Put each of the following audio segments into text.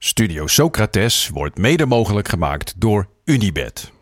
Studio Socrates wordt mede mogelijk gemaakt door Unibed.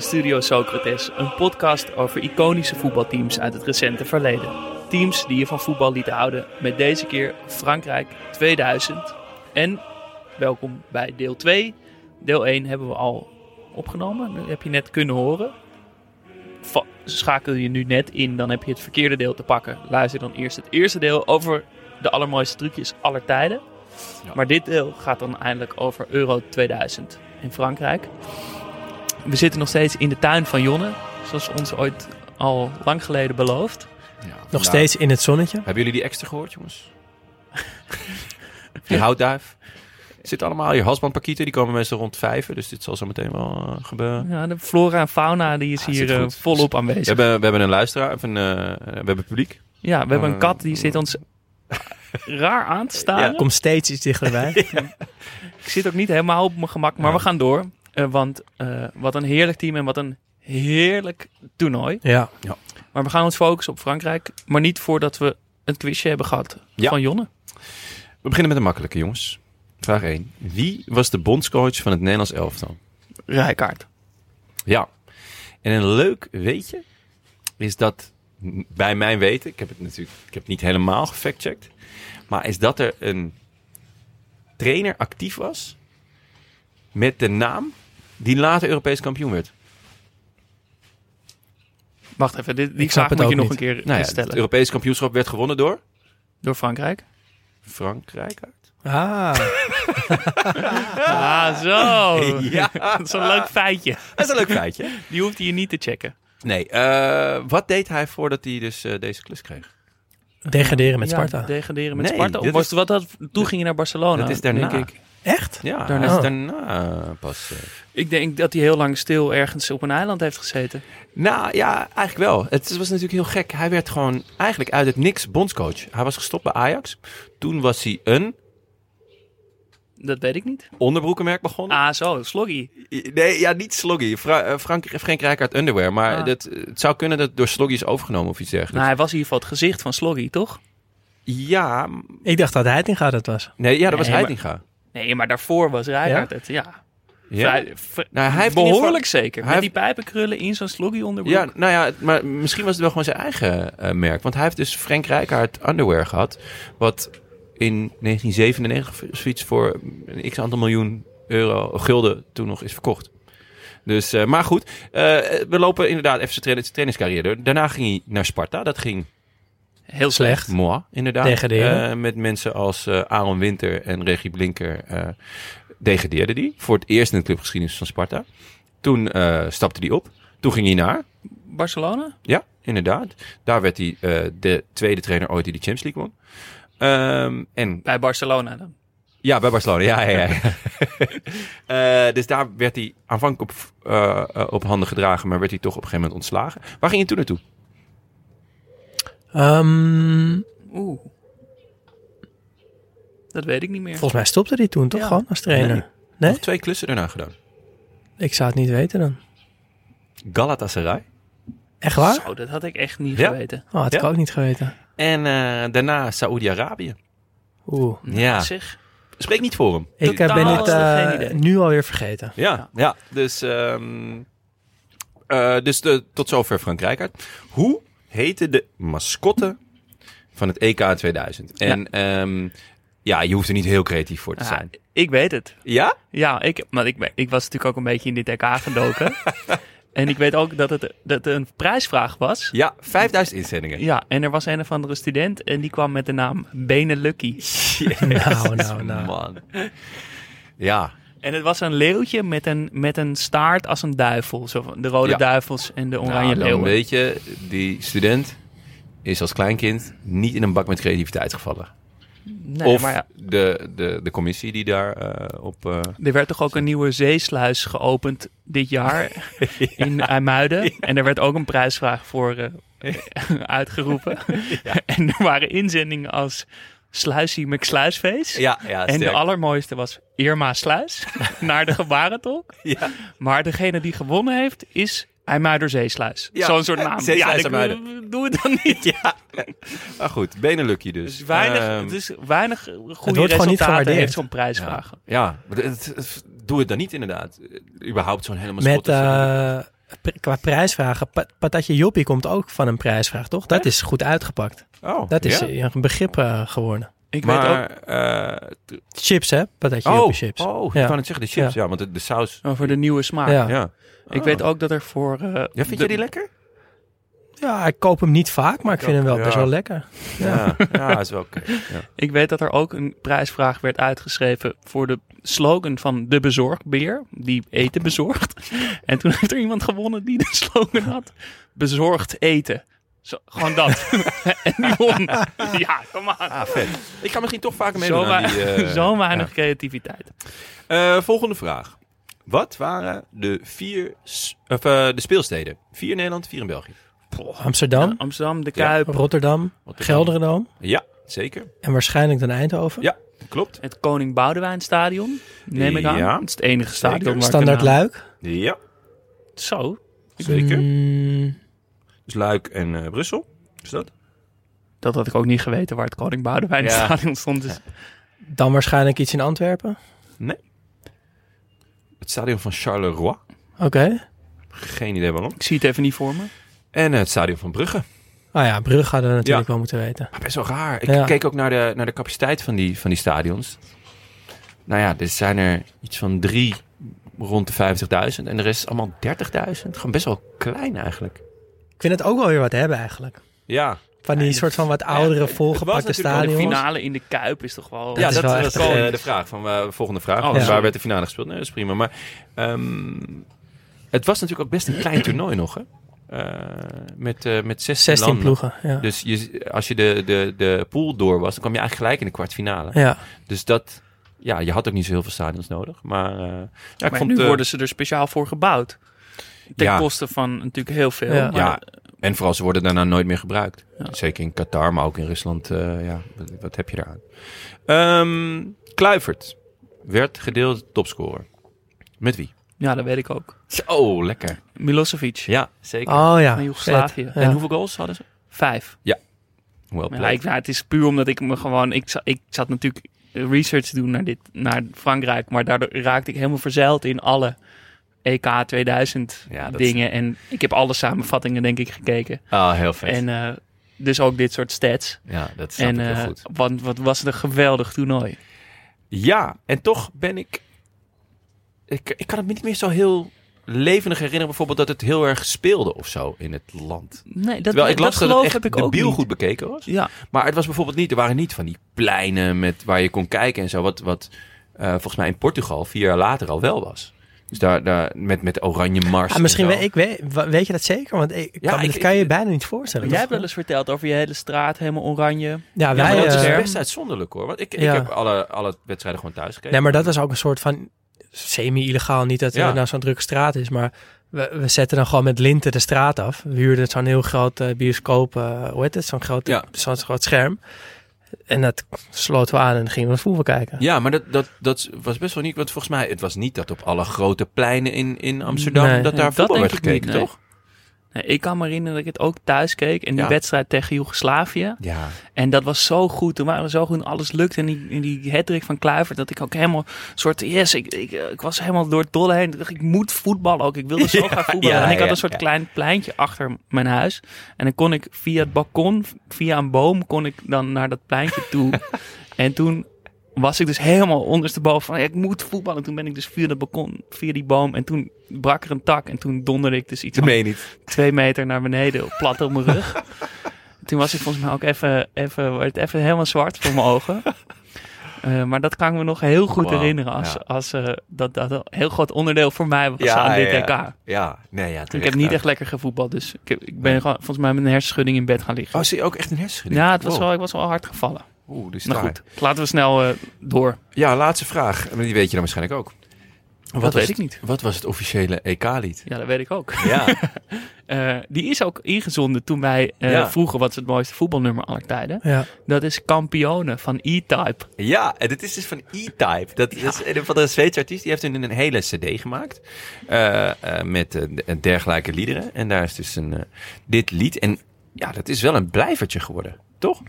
Bij Studio Socrates, een podcast over iconische voetbalteams uit het recente verleden. Teams die je van voetbal lieten houden, met deze keer Frankrijk 2000. En welkom bij deel 2. Deel 1 hebben we al opgenomen, dat heb je net kunnen horen. Va- Schakel je nu net in, dan heb je het verkeerde deel te pakken. Luister dan eerst het eerste deel over de allermooiste trucjes aller tijden. Maar dit deel gaat dan eindelijk over Euro 2000 in Frankrijk. We zitten nog steeds in de tuin van Jonne, zoals ons ooit al lang geleden beloofd. Nog steeds in het zonnetje. Hebben jullie die extra gehoord, jongens? die houtduif. Zit allemaal hier. Hasbandpakieten, die komen meestal rond vijven. Dus dit zal zo meteen wel eh, gebeuren. Ja, de flora en fauna die is Ja, hier eh, volop We aanwezig. hebben, we hebben een luisteraar, of een, eh, we hebben publiek. Ja, we hebben een kat die zit ons raar aan te staren. Kom steeds iets dichterbij. Ik zit ook niet helemaal op mijn gemak, maar Ja. we gaan door. Eh, want eh, wat een heerlijk team en wat een heerlijk toernooi. ja. Maar we gaan ons focussen op Frankrijk. Maar niet voordat we het quizje hebben gehad Ja. van Jonne. We beginnen met een makkelijke, jongens. Vraag 1. Wie was de bondscoach van het Nederlands elftal? Rijkaard. Ja. En een leuk weetje is dat, bij mijn weten, ik heb het natuurlijk ik heb het niet helemaal gefactcheckt, maar is dat er een trainer actief was met de naam die later Europees kampioen werd. Wacht even, dit, die Ik snap vraag het moet je ook nog een niet. keer Nou ja, stellen. het Europees kampioenschap werd gewonnen door Door Frankrijk. Frankrijk. Ah, Ah, zo. Ja. Dat is een leuk feitje. Dat is een leuk feitje. Die hoeft je niet te checken. Nee, eh, wat deed hij voordat hij dus eh, deze klus kreeg? degraderen met Ja, Sparta. degraderen met Nee, Sparta. Of dit was is- wat dat, toen ging je naar Barcelona. Dat is daarna. Denk ik. Echt? Ja, Daarna. is Oh. daarna pas. eh, ik denk dat hij heel lang stil ergens op een eiland heeft gezeten. Nou ja, eigenlijk wel. Het was natuurlijk heel gek. Hij werd gewoon eigenlijk uit het niks bondscoach. Hij was gestopt bij Ajax. Toen was hij een Dat weet ik niet. onderbroekenmerk begonnen. Ah, zo, Sloggy. Nee, ja, niet Sloggy. Fra eh, Frank, Frank Rijkaard Underwear. Maar Ah. dat, het zou kunnen dat het door Sloggy is overgenomen of iets Nou, dergelijks. hij was in ieder geval het gezicht van Sloggy, toch? Ja, Ik dacht dat Heitinga dat was. nee, ja, dat was Nee, Heitinga. Nee, maar daarvoor was Rijkaard het. Ja, Ja? Vrij- Nou, hij heeft behoorlijk geval- zeker. hij Met die pijpenkrullen in zo'n Sloggy onderbroek. Ja, nou ja, maar misschien was het wel gewoon zijn eigen eh, merk. Want hij heeft dus Frank Rijkaard Underwear gehad. Wat in 1997 of zoiets voor een x aantal miljoen euro, gulden toen nog is verkocht. Dus, eh, maar goed, eh, we lopen inderdaad even zijn trainingscarrière door. Daarna ging hij naar Sparta. Dat ging Heel slecht. moi, inderdaad. Degraderen. Eh, met mensen als eh, Aaron Winter en Regie Blinker eh degradeerde die. Voor het eerst in de clubgeschiedenis van Sparta. Toen eh, stapte hij op. Toen ging hij naar Barcelona? ja, inderdaad. Daar werd hij eh, de tweede trainer ooit die de Champions League won. Ehm, en Bij Barcelona dan. ja, bij Barcelona. Ja, ja, ja. Eh, dus daar werd hij aanvankelijk op, op handen gedragen, maar werd hij toch op een gegeven moment ontslagen. Waar ging je toen naartoe? Ehm, Oeh. Dat weet ik niet meer. volgens mij stopte hij toen toch Ja. gewoon als trainer? Nee. Nee? Nog twee klussen daarna gedaan. Ik zou het niet weten dan. Galatasaray. Echt waar? Zo, dat had ik echt niet Ja. geweten. Oh, had ik ook niet geweten. En eh, daarna Saoedi-Arabië. Oeh. Ja. Zeg. Spreek niet voor hem. Ik eh, ben het geen eh, idee. nu alweer vergeten. Ja, ja. Dus, ehm, eh, dus de, tot zover Frank Rijkaard. Hoe heette de mascotte van het EK 2000? En ehm, ja, je hoeft er niet heel creatief voor te Ja, zijn. ik weet het. Ja? Ja, ik, maar ik, ben- ik was natuurlijk ook een beetje in dit EK gedoken. en ik weet ook dat het, dat het een prijsvraag was. Ja, 5000 inzendingen. Ja, en er was een of andere student en die kwam met de naam Benelucky. Nou, nou, nou. Man. Ja, En het was een leeuwtje met een, met een staart als een duivel. Zo van de rode Ja. duivels en de oranje Nou, dan leeuwen. weet je, die student is als kleinkind niet in een bak met creativiteit gevallen. Nee, of maar ja, de, de, de commissie die daar eh, op... eh, er werd toch ook een nieuwe zeesluis geopend dit jaar in IJmuiden. En er werd ook een prijsvraag voor eh, uitgeroepen. en er waren inzendingen als Sluisie McSluisfeest. ja, ja, En de allermooiste was Irma Sluis naar de gebarentolk. Ja. Maar degene die gewonnen heeft is IJmuider Zeesluis. Ja, Zo'n soort naam. Zeesluis ik-. Doe het dan niet. ja. Maar goed, Benelukje dus. Dus weinig, Ehm, dus weinig goede gewoon niet resultaten gewaardeerd. heeft zo'n prijsvraag. ja, maar het- het- doe het dan niet inderdaad. Überhaupt zo'n helemaal Met eh, qua prijsvragen. Pa- Patatje Joppie komt ook van een prijsvraag, toch? Dat is goed uitgepakt. oh, Dat is ja? eh, een begrip eh, geworden. Ik weet ook eh, Chips, hè? Patatje oh, Joppie chips. oh, Ja. ik kan het zeggen, de chips. Ja, want de, de saus. over de nieuwe smaak. Ja. Ja. Ik Oh. weet ook dat er voor... eh, Ja, vind de- jij die lekker? Ja, ik koop hem niet vaak, maar ik vind hem wel Ja. best wel lekker. Ja, ja, is wel oké. Ja. Ik weet dat er ook een prijsvraag werd uitgeschreven voor de slogan van de bezorgbeer, die eten bezorgt. En toen heeft er iemand gewonnen die de slogan had, bezorgd eten. Zo, gewoon dat. en die won. Ja, kom aan. Ah, vet. Ik ga misschien toch vaker Zo, meedoen aan wei- die... eh, zo weinig ja. creativiteit. Eh, volgende vraag. Wat waren de vier of, eh, de speelsteden? Vier in Nederland, vier in België. Amsterdam, Ja, Amsterdam, de Ja. Kuip, Rotterdam, Rotterdam. Gelderdoom Ja, zeker. en waarschijnlijk dan Eindhoven. Ja, klopt. het Koning Boudewijn Stadion, neem ik aan. Ja. Het is het enige stadion waar Standaard Luik. Ja, Zo, zeker. Mm, Dus Luik en eh, Brussel. Is dat? dat had ik ook niet geweten waar het Koning Boudewijn Ja. Stadion stond. Dus dan waarschijnlijk iets in Antwerpen. Nee. Het stadion van Charleroi. Oké. Geen idee waarom. ik zie het even niet voor me. En het stadion van Brugge. Ah ja, Brugge hadden we natuurlijk Ja. wel moeten weten. Maar best wel raar. Ik Ja. keek ook naar de, naar de capaciteit van die, van die stadions. Nou ja, er zijn er iets van drie rond de 50.000. En de rest is allemaal 30.000. Gewoon best wel klein eigenlijk. Ik vind het ook wel weer wat hebben eigenlijk. Ja, Van die Ja, soort van wat oudere, het volgepakte was natuurlijk De stadions. finale in de Kuip is toch wel... Dat ja is dat, wel dat echt is eh, cool. de vraag. Van, eh, volgende vraag. Oh, waar werd de finale gespeeld? Nee, dat is prima. Maar ehm, het was natuurlijk ook best een klein toernooi nog. Hè? Eh, met, eh met 16, 16 landen. ploegen. Ja. Dus je, als je de, de, de pool door was, dan kwam je eigenlijk gelijk in de kwartfinale. ja. Dus dat, ja, je had ook niet zo heel veel stadions nodig. Maar, eh, ja, ik maar vond nu worden ze er speciaal voor gebouwd. Ten Ja. koste van natuurlijk heel veel. Ja. maar- Ja, en vooral ze worden daarna nooit meer gebruikt. Ja. Zeker in Qatar, maar ook in Rusland. eh, ja, wat, wat heb je eraan? Ehm Kluivert werd gedeeld topscorer. Met wie? Ja, dat weet ik ook. Zo, lekker. Milosevic Ja, zeker. Oh ja. van Joegoslavië. En Ja. hoeveel goals hadden ze? Vijf. Well Maar played. ja, ik, nou, het is puur omdat ik me gewoon... Ik, ik zat natuurlijk research te doen naar, dit, naar Frankrijk. Maar daardoor raakte ik helemaal verzeild in alle EK 2000 Ja, dat is- dingen. En ik heb alle samenvattingen denk ik gekeken. Ah, heel vet. En eh, dus ook dit soort stats. ja, dat snap En ik heel eh, goed. want wat was het een geweldig toernooi. Ja, en toch ben ik... Ik, ik kan het me niet meer zo heel levendig herinneren... bijvoorbeeld dat het heel erg speelde of zo in het land. Nee, dat, Terwijl ik las dat, geloof het heb ik ook niet. goed bekeken was. Ja, Maar het was bijvoorbeeld niet, er waren niet van die pleinen met, waar je kon kijken en zo, wat, wat eh, volgens mij in Portugal vier jaar later al wel was. Dus daar, daar met, met oranje mars. Ah, en misschien weet, ik weet, weet je dat zeker? Want ik, Ja, kan, ik- dat kan je bijna niet voorstellen. jij hebt wel eens verteld over je hele straat helemaal oranje. Ja, Ja, wij... maar dat is eh, best uitzonderlijk hoor. Want ik, ik Ja. heb alle, alle wedstrijden gewoon thuis gekeken. Nee, maar dat was ook een soort van semi-illegaal. Niet dat Ja. het nou zo'n drukke straat is, maar we, we zetten dan gewoon met linten de straat af. We huurden zo'n heel groot eh, bioscoop, eh, hoe heet het? Zo'n groot, Ja. zo'n groot scherm. En dat sloten we aan en dan gingen we voetbal kijken. Ja, maar dat, dat, dat was best wel niet. Want volgens mij, het was niet dat op alle grote pleinen in, in Amsterdam. Nee. dat daar voetbal werd niet, gekeken, nee. toch? Nee, ik kan me herinneren dat ik het ook thuis keek. En die Ja. wedstrijd tegen Joegoslavië. Ja. En dat was zo goed. Toen waren we zo goed. Alles lukte. En die, en die hattrick van Kluivert. Dat ik ook helemaal soort... Yes, ik, ik, eh, ik was helemaal door het dolle heen. Ik dacht, ik moet voetballen ook. Ik wilde zo Ja, graag voetballen. en ik had een soort klein pleintje achter mijn huis. En dan kon ik via het balkon, via een boom, kon ik dan naar dat pleintje toe. en toen was ik dus helemaal ondersteboven van, ik moet voetballen. Toen ben ik dus via het balkon, via die boom. En toen brak er een tak. En toen donderde ik dus iets Dat van niet. twee meter naar beneden, plat op mijn rug. Toen was ik volgens mij ook even, even, even helemaal zwart voor mijn ogen. Eh, maar dat kan ik me nog heel goed herinneren als, ja. als eh, dat, dat een heel groot onderdeel voor mij was Ja, aan dit ja, ja. Ja, nee, ja. Ik heb niet echt lekker gevoetbald, dus ik, heb- ik ben gewoon volgens mij met een hersenschudding in bed gaan liggen. Oh, zie je ook echt een hersenschudding? ja, het was Wow. wel, ik was wel hard gevallen. Oeh, dus Nou goed, laten we snel eh, door. Ja, laatste vraag. Die weet je dan waarschijnlijk ook. dat was weet het- ik niet. Wat was het officiële EK-lied? Ja, dat weet ik ook. Ja. Eh, die is ook ingezonden toen wij eh, Ja. vroegen wat is het mooiste voetbalnummer aller tijden. Ja. Dat is Kampionen van E-Type. ja, en dit is dus van E-Type. Dat is een van de Zweedse artiest. Die heeft een, een hele cd gemaakt. eh, eh, met de- dergelijke liederen. En daar is dus een, dit lied. En ja, dat is wel een blijvertje geworden. Toch?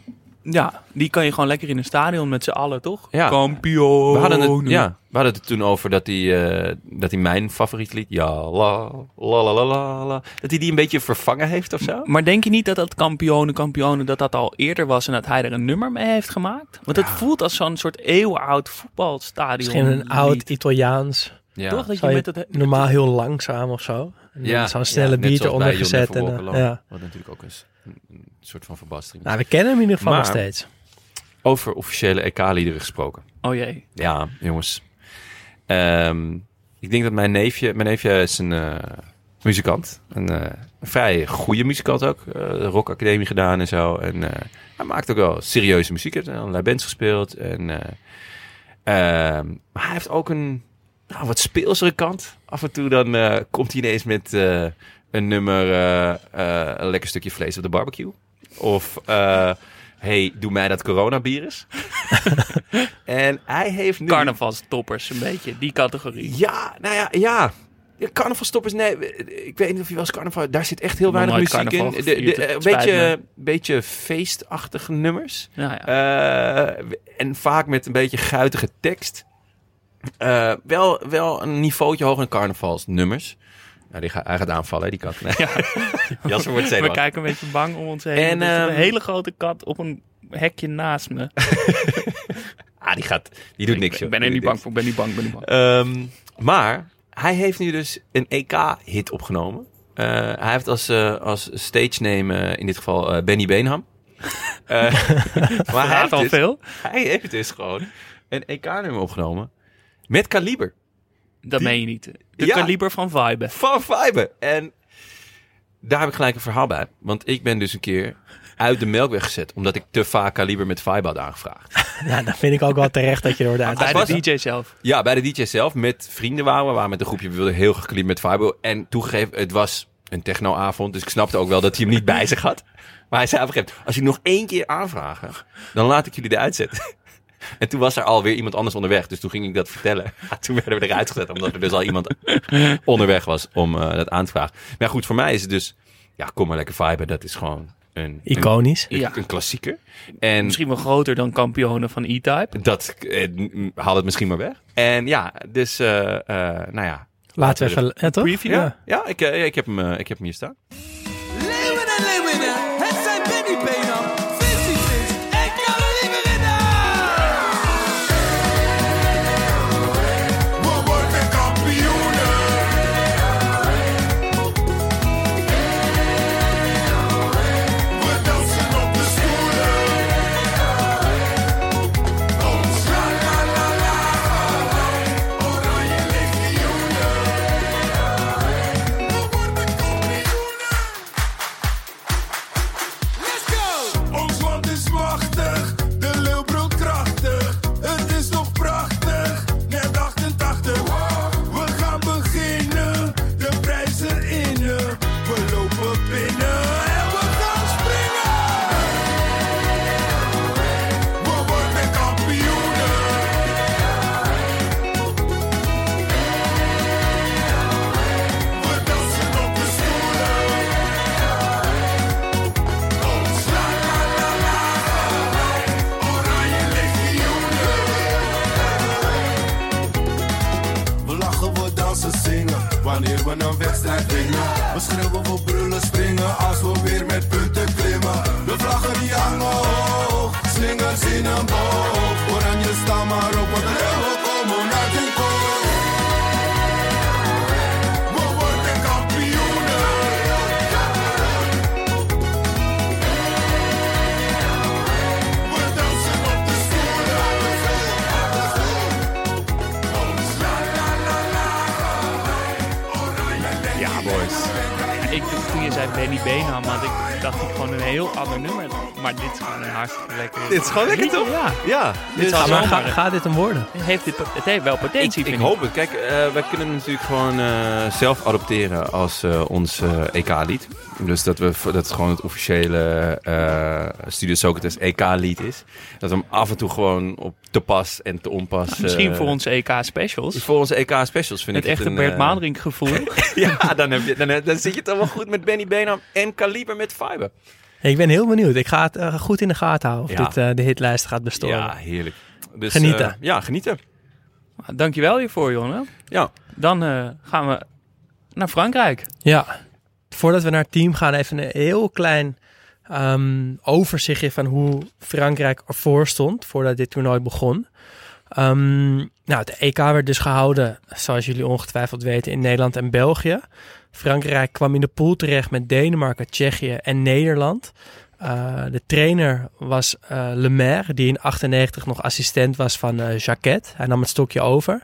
Ja, die kan je gewoon lekker in een stadion met z'n allen, toch? Ja. Kampioen. We hadden het, ja, we hadden het toen over dat hij, eh, dat hij mijn favoriet lied, ja, la, la, la, la, la, la, dat hij die een beetje vervangen heeft of zo. Maar denk je niet dat dat kampioenen, kampioenen, dat dat al eerder was en dat hij er een nummer mee heeft gemaakt? Want het voelt als zo'n soort eeuwenoud voetbalstadion. Misschien een oud. Italiaans. Ja. Toch? Dat je met het, normaal heel langzaam of zo. En dan Zo'n snelle net beat eronder gezet. En, ja. Wat natuurlijk ook is soort van verbastering. Nou, we kennen hem in ieder geval Maar- nog steeds. Over officiële EK-liederen gesproken. Oh jee. Ja, jongens. Ehm, ik denk dat mijn neefje, mijn neefje is een eh, muzikant. Een eh, vrij goede muzikant ook. Eh, de Rock Academie gedaan en zo. En eh, hij maakt ook wel serieuze muziek. Hij heeft allerlei bands gespeeld. En, eh, ehm, maar hij heeft ook een nou, wat speelsere kant. Af en toe dan eh, komt hij ineens met eh, een nummer, eh, eh, een lekker stukje vlees op de barbecue. Of, eh, hey, doe mij dat coronavirus. en hij heeft nu... Carnavalstoppers, een beetje. Die categorie. Ja, nou ja, ja. Ja, carnavalstoppers, nee, ik weet niet of je wel eens carnaval... Daar zit echt heel weinig muziek in. De, een beetje, beetje feestachtige nummers. Ja, ja. Eh, en vaak met een beetje guitige tekst. Eh, wel, wel een niveautje hoger dan carnavalsnummers. Nou, die ga, hij gaat aanvallen, hè, die kat. Nee. Jasper wordt We zenuwachtig. kijken een beetje bang om ons heen. En, er een ehm, hele grote kat op een hekje naast me. Ah, die gaat, die doet niks, ik joh. ben er Die niet bang voor, ben niet bang, ben niet bang. Ehm, maar hij heeft nu dus een EK-hit opgenomen. Eh, hij heeft als, eh, als stage name in dit geval eh, Benny Beenham. Maar hij Gaat heeft, al dus, veel? hij heeft dus gewoon een EK-nummer opgenomen met kaliber. Dat meen je niet. De Ja. kaliber van Vibe. Van Vibe. En daar heb ik gelijk een verhaal bij. Want ik ben dus een keer uit de melkweg gezet. Omdat ik te vaak kaliber met Vibe had aangevraagd. Ja, dan vind ik ook wel terecht dat je er wordt uit. Bij was- de DJ zelf. Ja, bij de DJ zelf. Met vrienden waren we. We waren met een groepje. We wilden heel graag kaliber met Vibe. En toegegeven, het was een technoavond. Dus ik snapte ook wel dat hij hem niet bij zich had. Maar hij zei op een gegeven moment, als jullie nog één keer aanvragen, dan laat ik jullie eruit zetten. En toen was er alweer iemand anders onderweg. Dus toen ging ik dat vertellen. Ja, toen werden we eruit gezet. Omdat er dus al iemand onderweg was om eh, dat aan te vragen. Maar goed, voor mij is het dus... Ja, kom maar lekker viben. Dat is gewoon een... Iconisch. Een, Ja. een klassieker. En Misschien wel groter dan kampioenen van E-Type. dat eh, haal het misschien maar weg. En ja, dus... eh, eh, nou ja. Laten we even... Ja, toch? preview? Ja, ja ik, ik, heb hem, ik heb hem hier staan. Leeuwen en het gewoon lekker, toch? Ja. Ja, Dit dus- zou Maar ga, gaat dit hem worden? Heeft dit, het heeft wel ik, potentie, ik vind hoop het. Kijk, eh, wij kunnen het natuurlijk gewoon eh, zelf adopteren als eh, ons EK-lied. Dus dat, we, dat het gewoon het officiële eh Studio Socrates EK-lied is. Dat we hem af en toe gewoon op te pas en te onpas... Misschien eh, voor onze EK-specials. Voor onze EK-specials vind Het ik echte een, Bert eh, Madelink gevoel. Ja, dan, heb je, dan, dan zit je toch wel goed met Benny Benham en Kaliber met Fiber. Ik ben heel benieuwd. Ik ga het eh, goed in de gaten houden of Ja. dit eh, de hitlijst gaat bestormen. Ja, heerlijk. Dus, Genieten. eh, ja, genieten. Dankjewel hiervoor, jongen. Ja. Dan eh, gaan we naar Frankrijk. Ja, voordat we naar het team gaan, even een heel klein ehm, overzichtje van hoe Frankrijk ervoor stond voordat dit toernooi begon. Ehm, nou, het EK werd dus gehouden, zoals jullie ongetwijfeld weten, in Nederland en België. Frankrijk kwam in de pool terecht met Denemarken, Tsjechië en Nederland. Eh, de trainer was eh Le Maire, die in 98 nog assistent was van eh Jacquet. Hij nam het stokje over.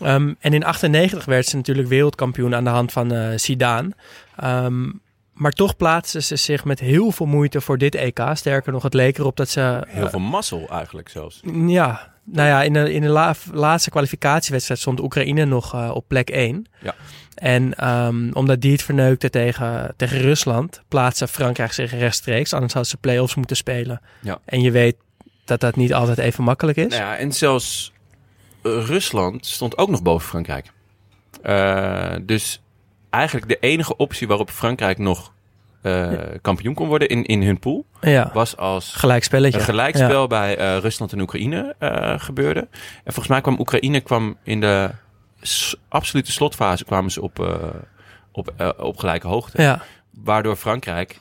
Ehm, en in 98 werd ze natuurlijk wereldkampioen aan de hand van eh Zidane. Ehm, maar toch plaatsten ze zich met heel veel moeite voor dit EK. Sterker nog, het leek erop dat ze... Heel veel mazzel eigenlijk zelfs. Ja, nou ja, in de, in de la- laatste kwalificatiewedstrijd stond Oekraïne nog eh, op plek 1. Ja. En ehm, omdat die het verneukte tegen, tegen Rusland, plaatste Frankrijk zich rechtstreeks. Anders hadden ze play-offs moeten spelen. Ja. En je weet dat dat niet altijd even makkelijk is. Nou ja, en zelfs eh, Rusland stond ook nog boven Frankrijk. Eh, dus eigenlijk de enige optie waarop Frankrijk nog eh, kampioen kon worden in, in hun pool... Ja, was als gelijkspelletje. een gelijkspel bij eh, Rusland en Oekraïne eh, gebeurde. En volgens mij kwam Oekraïne kwam in de absolute slotfase kwamen ze op, op, op gelijke hoogte. Ja, Waardoor Frankrijk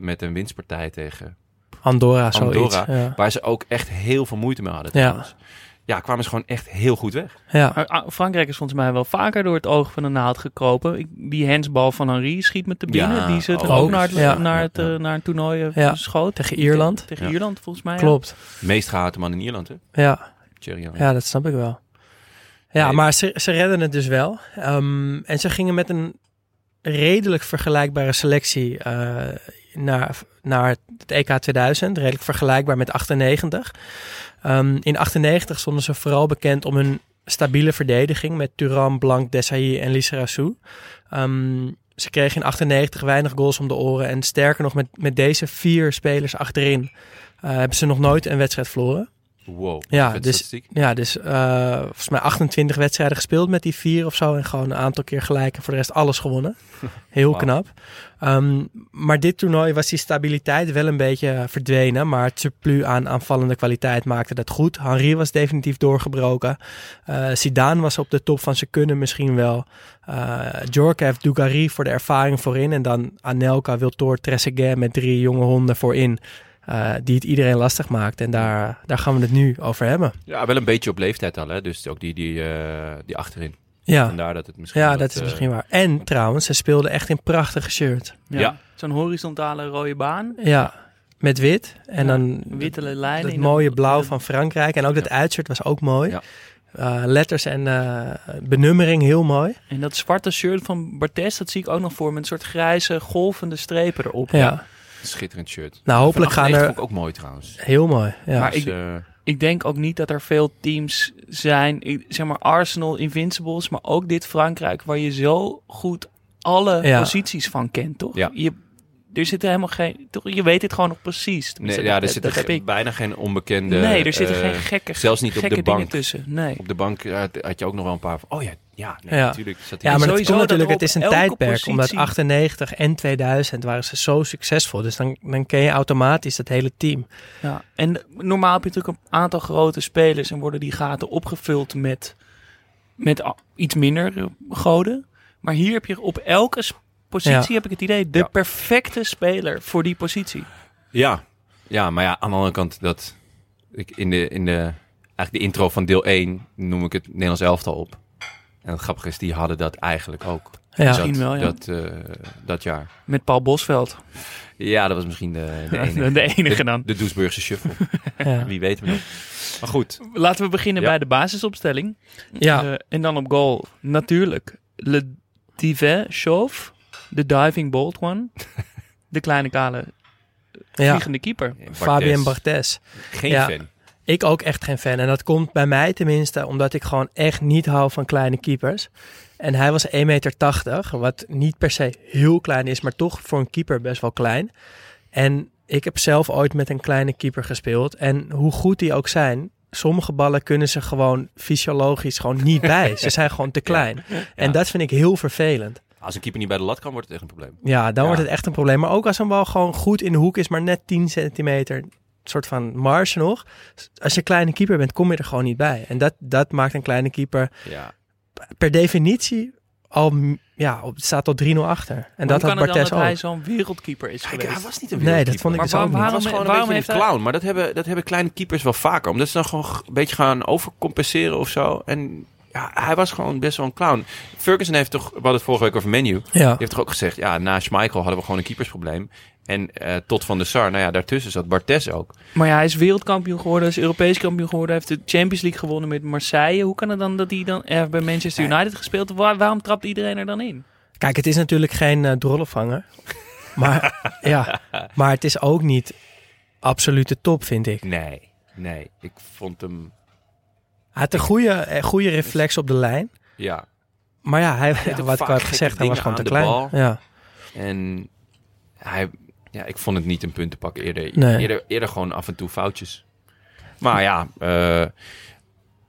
met een winstpartij tegen... Andorra. Andorra. Waar ze ook echt heel veel moeite mee hadden Ja. trouwens. Ja, kwamen ze gewoon echt heel goed weg. Ja. Ah, Frankrijk is volgens mij wel vaker door het oog van de naald gekropen. Die hensbal van Henri schiet met de binnen. Ja, die ze er ook. ook naar het, Ja. naar het, eh, Ja. naar het toernooi eh, Ja. schoot. Tegen Ierland. Tegen Ja. Ierland volgens mij. ja. Klopt. Meest gehate man in Ierland, hè? Ja. Thierry. Ja, dat snap ik wel. Ja, Nee. maar ze, ze redden het dus wel. Ehm, en ze gingen met een redelijk vergelijkbare selectie eh, naar, naar het EK 2000. Redelijk vergelijkbaar met 98. Ehm, in 98 stonden ze vooral bekend om hun stabiele verdediging met Turan, Blanc, Desailly en Lissarassou. Ehm ze kregen in 98 weinig goals om de oren. En sterker nog, met, met deze vier spelers achterin eh, hebben ze nog nooit een wedstrijd verloren. Wow. Ja, dus-. Ja, dus eh, volgens mij 28 wedstrijden gespeeld met die vier of zo. En gewoon een aantal keer gelijk en voor de rest alles gewonnen. Heel knap. Ehm, maar dit toernooi was die stabiliteit wel een beetje eh, verdwenen. Maar het surplus aan aanvallende kwaliteit maakte dat goed. Henri was definitief doorgebroken. Eh Zidane was op de top van zijn kunnen misschien wel. Eh Djorkaeff, Dugarry voor de ervaring voorin. En dan Anelka, Wiltor, Trezeguet met drie jonge honden voorin. Eh, die het iedereen lastig maakt. En daar, daar gaan we het nu over hebben. Ja, wel een beetje op leeftijd al, hè? Dus ook die, die, eh, die achterin. Ja, Vandaar dat het misschien... ja dat is eh, misschien waar. En trouwens, ze speelden echt in prachtige shirt. Ja. Ja. Zo'n horizontale rode baan. Ja, met wit. En Ja, dan Witte lijnen. het mooie blauw van Frankrijk. En ook dat Ja. uitshirt was ook mooi. Ja. Eh, letters en eh, benummering heel mooi. En dat zwarte shirt van Bartes, dat zie ik ook nog voor met een soort grijze golvende strepen erop. Ja, Schitterend shirt. nou hopelijk Van gaan 98 er... vond ik ook mooi trouwens. Heel mooi, ja. Maar Dus, ik- eh, Ik denk ook niet dat er veel teams zijn, ik- zeg maar Arsenal, Invincibles, maar ook dit Frankrijk, waar je zo goed alle Ja. posities van kent, toch? Ja. Je, er zit helemaal geen, toch, je weet dit gewoon nog precies. Nee, ja, dat- er zitten dat ge- bijna geen onbekende... Nee, er zitten eh, geen gekke, zelfs niet op de bank. tussen. Nee. Op de bank eh, had, had je ook nog wel een paar van... Oh ja, ja, nee, Ja. natuurlijk. Zat Ja, maar dat sowieso komt natuurlijk, het is een tijdperk. positie- Omdat 98 en 2000 waren ze zo succesvol. Dus dan, dan ken je automatisch dat hele team. Ja. En normaal heb je natuurlijk een aantal grote spelers en worden die gaten opgevuld met, met iets minder eh, goden. Maar hier heb je op elke positie, Ja. heb ik het idee, de Ja. perfecte speler voor die positie. Ja. ja, maar ja, aan de andere kant... Dat, ik, in, de, in de, eigenlijk de intro van deel 1 noem ik het Nederlands elftal op. En het grappige is, die hadden dat eigenlijk ook. Ja, Misschien dat, wel, ja. dat, eh, dat jaar. Met Paul Bosveld. Ja, dat was misschien de, de enige. De enige dan. De Doesburgse shuffle. ja. Wie weet we nog. Maar goed. Laten we beginnen Ja. bij de basisopstelling. ja. Eh, en dan op goal natuurlijk Le Divin Chauve. De diving bold one. De kleine kale Ja, vliegende keeper. Fabien Barthez. Geen Ja. fan. Ik ook echt geen fan. En dat komt bij mij tenminste omdat ik gewoon echt niet hou van kleine keepers. En hij was 1,80 meter, wat niet per se heel klein is, maar toch voor een keeper best wel klein. En ik heb zelf ooit met een kleine keeper gespeeld. En hoe goed die ook zijn, sommige ballen kunnen ze gewoon fysiologisch gewoon niet bij. Ze zijn gewoon te klein. En dat vind ik heel vervelend. Als een keeper niet bij de lat kan, wordt het echt een probleem. Ja, dan Ja. wordt het echt een probleem. Maar ook als een bal gewoon goed in de hoek is, maar net 10 centimeter soort van marge nog. Als je een kleine keeper bent, kom je er gewoon niet bij. En dat, dat maakt een kleine keeper Ja. per definitie al, ja, op, staat tot 3-0 achter. En dat had dat ook. hij zo'n wereldkeeper is Hij, geweest? hij was niet een Nee, dat wereldkeeper. vond ik Maar dus ook waarom- niet. Was gewoon waarom een heeft beetje een hij- clown. Maar dat hebben, dat hebben kleine keepers wel vaker. Omdat ze dan gewoon een beetje gaan overcompenseren of zo. En ja, hij was gewoon best wel een clown. Ferguson heeft toch, we hadden het vorige week over menu. Die Ja, heeft toch ook gezegd, ja, na Schmeichel hadden we gewoon een keepersprobleem. En eh, tot Van der Sar, nou ja, daartussen zat Bartes ook. Maar ja, hij is wereldkampioen geworden, is Europees kampioen geworden, heeft de Champions League gewonnen met Marseille. Hoe kan het dan dat hij dan er bij Manchester United gespeeld heeft? Waar- waarom trapt iedereen er dan in? kijk, het is natuurlijk geen eh drollenvanger. Maar, ja, maar het is ook niet absolute top, vind ik. Nee, nee. Ik vond hem, Hij had een goede, eh, goede reflex op de lijn. ja. Maar ja, hij, wat ik vaak al heb gekke gezegd, hij was gewoon te klein. bal. Ja. En hij, ja, ik vond het niet een puntenpak eerder. Nee. Eerder, eerder gewoon af en toe foutjes. Maar ja, eh,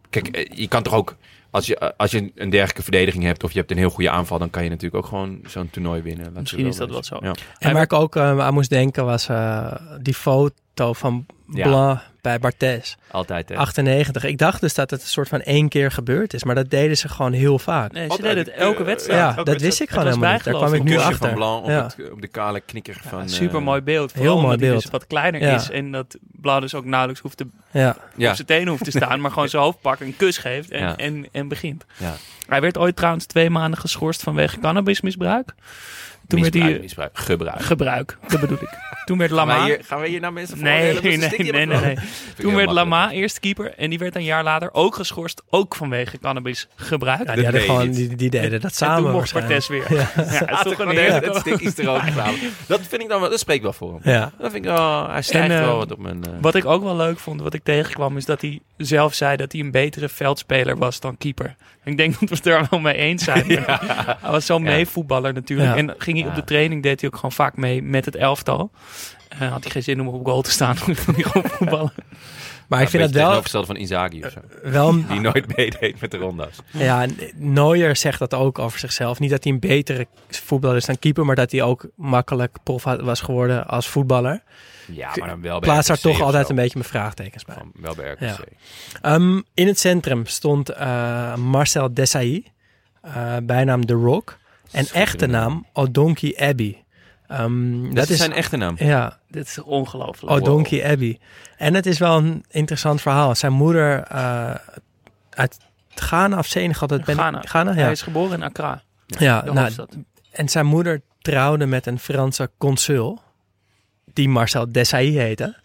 kijk, eh, je kan toch ook, als je, als je een dergelijke verdediging hebt of je hebt een heel goede aanval, dan kan je natuurlijk ook gewoon zo'n toernooi winnen. Misschien is dat wel zo. Ja. En waar ik ook eh, aan moest denken was eh, die foto van Ja. Blanc bij Barthez. Altijd, hè? 98. Ik dacht dus dat het een soort van één keer gebeurd is. Maar dat deden ze gewoon heel vaak. Nee, ze deden het elke Eh, wedstrijd. ja, elke dat wedstrijd. wist ik gewoon helemaal niet. Daar kwam ik nu achter. van Blanc op, Ja. het, op de kale knikker van... eh, Super mooi beeld. heel Vooral mooi omdat hij beeld. dus wat kleiner Ja. is. En dat Blauw dus ook nauwelijks hoeft te, Ja, Ja, op zijn tenen hoeft te staan. maar gewoon zijn hoofd pakt, een kus geeft en, Ja. en, en begint. ja. Hij werd ooit trouwens twee maanden geschorst vanwege cannabismisbruik. Toen werd Misbruik, hij... misbruik, gebruik. Gebruik, dat bedoel ik. Toen werd Lama... Maar hier, gaan we hier nou mensen Nee, nee, nee, nee, nee. Toen werd. Lama eerste keeper en die werd een jaar later ook geschorst, ook vanwege cannabisgebruik. ja Ja, die, hadden gewoon, die, die deden dat en samen. toen mocht. Bartes weer. Ja, het is toch een heerlijk. het stikjes er ook. Dat vind ik dan wel, dat spreekt wel voor hem. Ja. Dat vind ik wel, hij stijgt En, eh, wel wat op mijn... eh, Wat ik ook wel leuk vond, wat ik tegenkwam, is dat hij zelf zei dat hij een betere veldspeler was dan keeper. Ik denk dat we het er wel mee eens zijn. Hij was zo'n Ja. meevoetballer natuurlijk. Ja. En ging hij op de training, deed hij ook gewoon vaak mee met het elftal. Eh, had hij geen zin om op goal te staan, dan ging hij gewoon voetballen. Maar ik vind het wel, tegenovergestelde van Inzaghi of zo. wel een- Die nooit meedeed met de ronda's. Ja, Neuer zegt dat ook over zichzelf. Niet dat hij een betere voetballer is dan keeper, maar dat hij ook makkelijk prof had- was geworden als voetballer. Ja, maar dan wel bij Plaats daar toch altijd een beetje mijn vraagtekens bij. Van, wel bij RKC. Ja. Ehm, in het centrum stond eh, Marcel Desailly, eh, bijnaam The Rock. En echte naam O'Donkey Abbey. Ehm, Dat, dat is zijn echte naam. ja, Dit is ongelooflijk. O'Donkey Abbey. En het is wel een interessant verhaal. Zijn moeder eh, uit Ghana of Senegal, dat ben Ghana. Ghana, ja. Hij is geboren in Accra, ja, de nou, en zijn moeder trouwde met een Franse consul, die Marcel Desailly heette.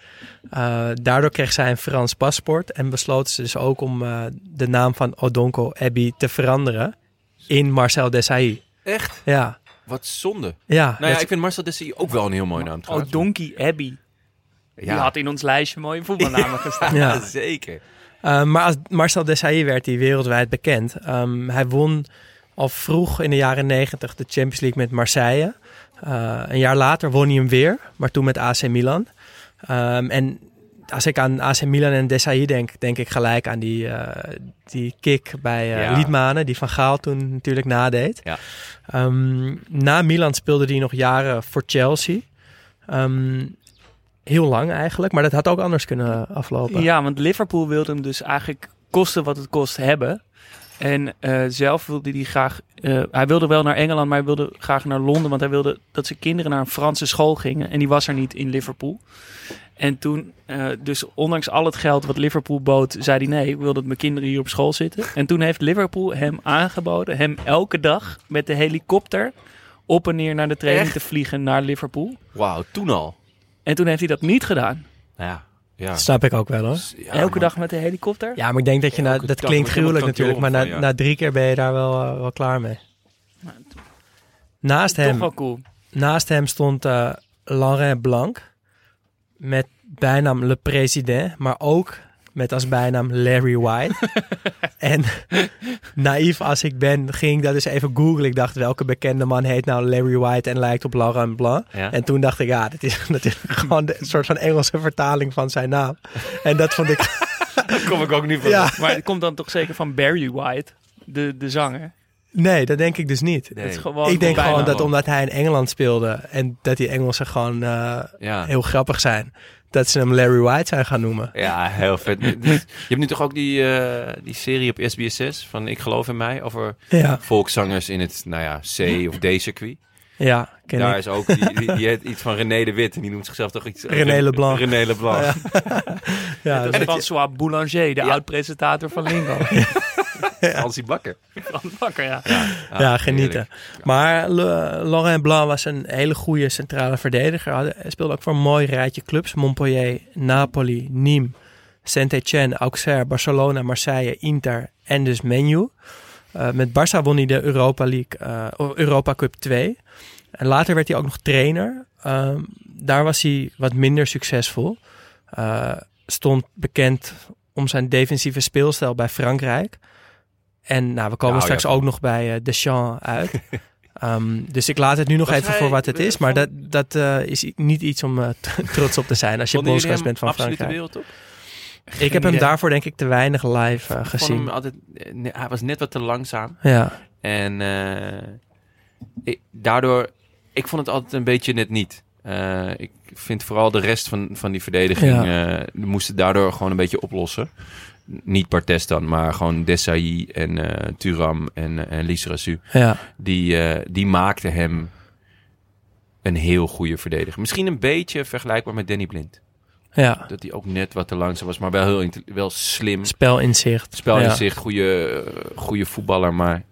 Eh, daardoor kreeg zij een Frans paspoort en besloot ze dus ook om eh, de naam van Odonko Abbey te veranderen in Marcel Desailly. Echt? Ja, Wat zonde. ja. Nou ja, ik vind Marcel Dessy ook wel een heel mooi naam trouwens. Donkey Abbey. Die had in ons lijstje mooie voetbalnamen gestaan. ja. zeker. Eh, maar als Marcel Desailly werd hij wereldwijd bekend. Ehm, hij won al vroeg in de jaren negentig de Champions League met Marseille. Eh, een jaar later won hij hem weer, maar toen met AC Milan. Ehm, en als ik aan AC Milan en Desailly denk, denk ik gelijk aan die, eh, die kick bij eh Ja. Liedmanen, die Van Gaal toen natuurlijk nadeed. Ja. Ehm, na Milan speelde hij nog jaren voor Chelsea. Ehm, heel lang eigenlijk, maar dat had ook anders kunnen aflopen. Ja, want Liverpool wilde hem dus eigenlijk kosten wat het kost hebben. En eh, zelf wilde hij graag... eh, hij wilde wel naar Engeland, maar hij wilde graag naar Londen. Want hij wilde dat zijn kinderen naar een Franse school gingen. En die was er niet in Liverpool. En toen, eh, dus ondanks al het geld wat Liverpool bood, zei hij nee, ik wil dat mijn kinderen hier op school zitten. En toen heeft Liverpool hem aangeboden, hem elke dag met de helikopter op en neer naar de training Echt? te vliegen naar Liverpool. Wauw, toen al. En toen heeft hij dat niet gedaan. Ja. Ja. Dat snap ik ook wel hoor. Ja, elke maar- dag met de helikopter. Ja, maar ik denk dat je na, dat klinkt gruwelijk natuurlijk, maar na, kantoor van, ja. na drie keer ben je daar wel, eh, wel klaar mee. Naast Toch hem, wel cool. naast hem stond eh Laurent Blanc met bijnaam Le Président, maar ook met als bijnaam Larry White. en naïef als ik ben, ging ik dat eens even googlen. Ik dacht, welke bekende man heet nou Larry White en lijkt op Laurent Blanc? Ja. En toen dacht ik, ja, dat is, dat is gewoon de- een soort van Engelse vertaling van zijn naam. En dat vond ik, Daar kom ik ook niet van. ja, Maar het komt dan toch zeker van Barry White, de, de zanger. nee, dat denk ik dus niet. Nee. Het is gewoon ik denk gewoon dat omdat hij in Engeland speelde en dat die Engelsen gewoon eh, Ja. heel grappig zijn, dat ze hem Larry White zijn gaan noemen. Ja, heel vet. Je hebt nu toch ook die, eh, die serie op SBS6 van Ik geloof in mij over Ja, volkszangers in het, nou ja, C of D-circuit. ja ken Daar ik. is ook, die, die, die heet iets van René de Wit en die noemt zichzelf toch iets... René Leblanc. René Leblanc. Ja. Is François Boulanger, de oud-presentator van Lingo. Hansie Bakker. Frans Bakker, ja. ja, genieten. Maar Le- Laurent Blanc was een hele goede centrale verdediger. Hij speelde ook voor een mooi rijtje clubs. Montpellier, Napoli, Nîmes, Saint-Etienne, Auxerre, Barcelona, Marseille, Inter en dus Menu. Eh, met Barça won hij de Europa League, eh, of Europa Cup 2. En later werd hij ook nog trainer. Ehm, daar was hij wat minder succesvol. Eh, stond bekend om zijn defensieve speelstijl bij Frankrijk. En nou, we komen Nou, straks ja. ook nog bij eh, Deschamps uit. Ehm, dus ik laat het nu nog Was even hij- voor wat het is. Maar dat, dat eh, is niet iets om eh, trots op te zijn als je bondscoach bent van Frankrijk. wereldtop? Ik heb hem idee. daarvoor denk ik te weinig live gezien. hem altijd, hij was net wat te langzaam. Ja, En eh, ik, daardoor, ik vond het altijd een beetje net niet. Eh, ik vind vooral de rest van, van die verdediging eh, moesten daardoor gewoon een beetje oplossen. Niet Bartes dan, maar gewoon Desailly en eh Turam en, eh, en Lisserasu. ja, Die, eh, die maakten hem een heel goede verdediger. Misschien een beetje vergelijkbaar met Danny Blind. ja. Dat hij ook net wat te langzaam was, maar wel heel wel slim. Spelinzicht. Spel in ja. zich, goede, goede voetballer, maar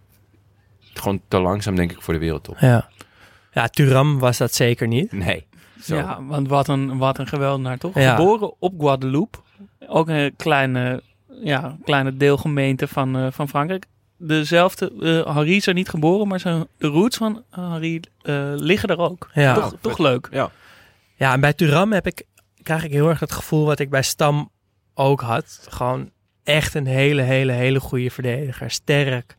gewoon te langzaam denk ik voor de wereldtop. Ja. ja, Turam was dat zeker niet. Nee. Zo. Ja, want wat een, wat een geweldenaar, toch? Ja. Geboren op Guadeloupe. Ook een kleine, ja, kleine deelgemeente van, eh, van Frankrijk. Dezelfde, eh Harry is er niet geboren, maar zijn, de roots van Harry eh, liggen er ook. Ja. Toch, toch leuk. Ja. Ja, en bij Turam heb ik, krijg ik heel erg het gevoel wat ik bij Stam ook had. Gewoon echt een hele, hele, hele goede verdediger. Sterk,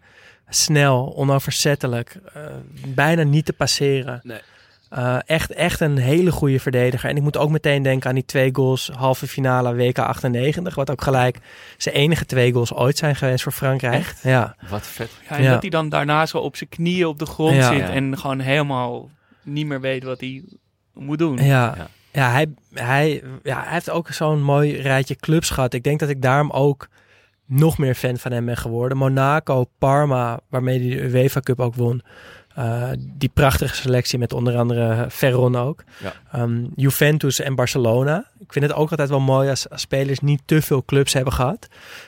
snel, onoverzettelijk, eh, bijna niet te passeren. Nee. Eh, echt, echt een hele goede verdediger. En ik moet ook meteen denken aan die twee goals halve finale WK 98. Wat ook gelijk zijn enige twee goals ooit zijn geweest voor Frankrijk. Ja, Wat vet. Ja, en Ja. dat hij dan daarna zo op zijn knieën op de grond Ja. zit en gewoon helemaal niet meer weet wat hij moet doen. ja. Ja. ja. hij, hij, ja, hij heeft ook zo'n mooi rijtje clubs gehad. Ik denk dat ik daarom ook nog meer fan van hem ben geworden. Monaco, Parma, waarmee hij de UEFA Cup ook won. Eh, die prachtige selectie met onder andere Ferron ook. Ja. Ehm, Juventus en Barcelona. Ik vind het ook altijd wel mooi als, als spelers niet te veel clubs hebben gehad.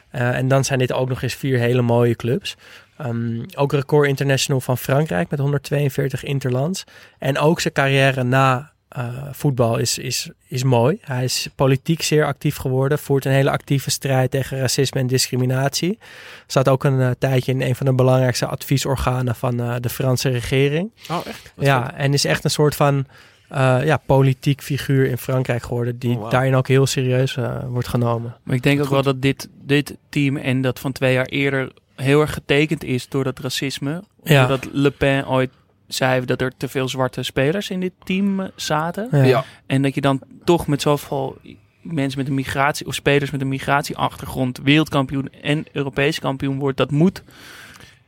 Eh, en dan zijn dit ook nog eens vier hele mooie clubs. Ehm, ook record international van Frankrijk met 142 interlands. En ook zijn carrière na eh, voetbal is, is, is mooi. Hij is politiek zeer actief geworden. Voert een hele actieve strijd tegen racisme en discriminatie. Zat ook een eh, tijdje in een van de belangrijkste adviesorganen van eh, de Franse regering. Oh, echt? Wat Ja, en is echt een soort van eh, ja, politiek figuur in Frankrijk geworden. Die Oh, daarin ook heel serieus wordt genomen. Maar ik denk ook Goed. wel dat dit, dit team en dat van twee jaar eerder heel erg getekend is door dat racisme. Ja. Doordat Le Pen ooit zei dat er te veel zwarte spelers in dit team eh, zaten. Ja. Ja. En dat je dan toch met zoveel mensen met een migratie of spelers met een migratieachtergrond wereldkampioen en Europees kampioen wordt, dat moet.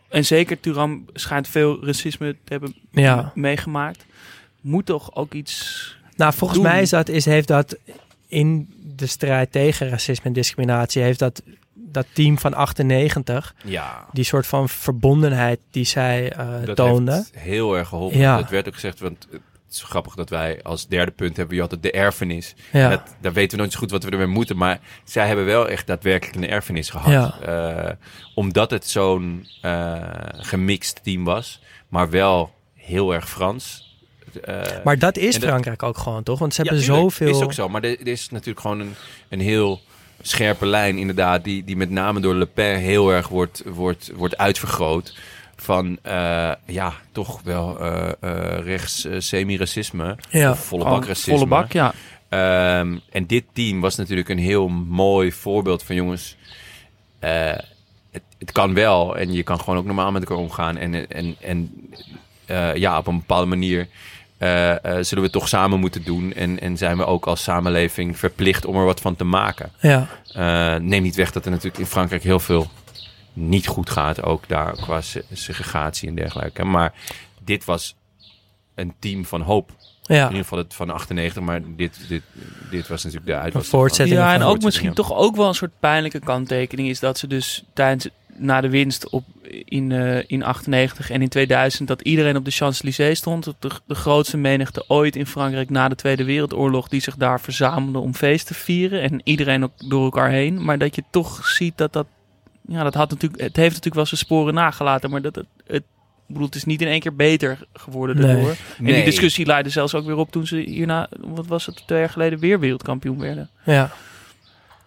En zeker Turam schijnt veel racisme te hebben Ja. meegemaakt. Moet toch ook iets. Nou, volgens doen. mij is dat, is, heeft dat in de strijd tegen racisme en discriminatie, heeft dat, dat team van 98, Ja. die soort van verbondenheid die zij eh Dat toonden. heeft heel erg geholpen. Ja. Dat werd ook gezegd, want het is grappig dat wij als derde punt hebben we altijd de erfenis. Ja. Dat, daar weten we nooit zo goed wat we ermee moeten. Maar zij hebben wel echt daadwerkelijk een erfenis gehad. Ja. Eh, omdat het zo'n eh, gemixt team was. Maar wel heel erg Frans. Eh, maar dat is dat- Frankrijk ook gewoon, toch? Want ze ja, hebben tuurlijk, zoveel... is ook zo. Maar er, er is natuurlijk gewoon een, een heel scherpe lijn inderdaad. Die, die met name door Le Pen heel erg wordt, wordt, wordt uitvergroot. van eh, ja, toch wel eh, eh, rechts semi-racisme. Ja. Of volle bak racisme. Volle bak, ja. Ehm, en dit team was natuurlijk een heel mooi voorbeeld van jongens. het, het kan wel en je kan gewoon ook normaal met elkaar omgaan. En, en, en ja, op een bepaalde manier eh, eh, zullen we het toch samen moeten doen. En, en zijn we ook als samenleving verplicht om er wat van te maken. Ja, Eh, neem niet weg dat er natuurlijk in Frankrijk heel veel niet goed gaat. Ook daar qua se- segregatie en dergelijke. Maar dit was een team van hoop. In ja. ieder geval het van 98, maar dit, dit, dit was natuurlijk de Een uitwas. voortzetting. Ja, en van- ook misschien toch ook wel een soort pijnlijke kanttekening is dat ze dus tijdens na de winst op, in, eh, in 98 en in 2000 dat iedereen op de Champs-Élysées stond. De, de grootste menigte ooit in Frankrijk na de Tweede Wereldoorlog die zich daar verzamelde om feest te vieren en iedereen ook door elkaar heen. Maar dat je toch ziet dat dat, ja, dat had natuurlijk, het heeft natuurlijk wel zijn sporen nagelaten, maar dat het, het ik bedoel, het is niet in één keer beter geworden Nee. daardoor. En die Nee. discussie leidde zelfs ook weer op toen ze hierna, wat was het, twee jaar geleden weer wereldkampioen werden. Ja.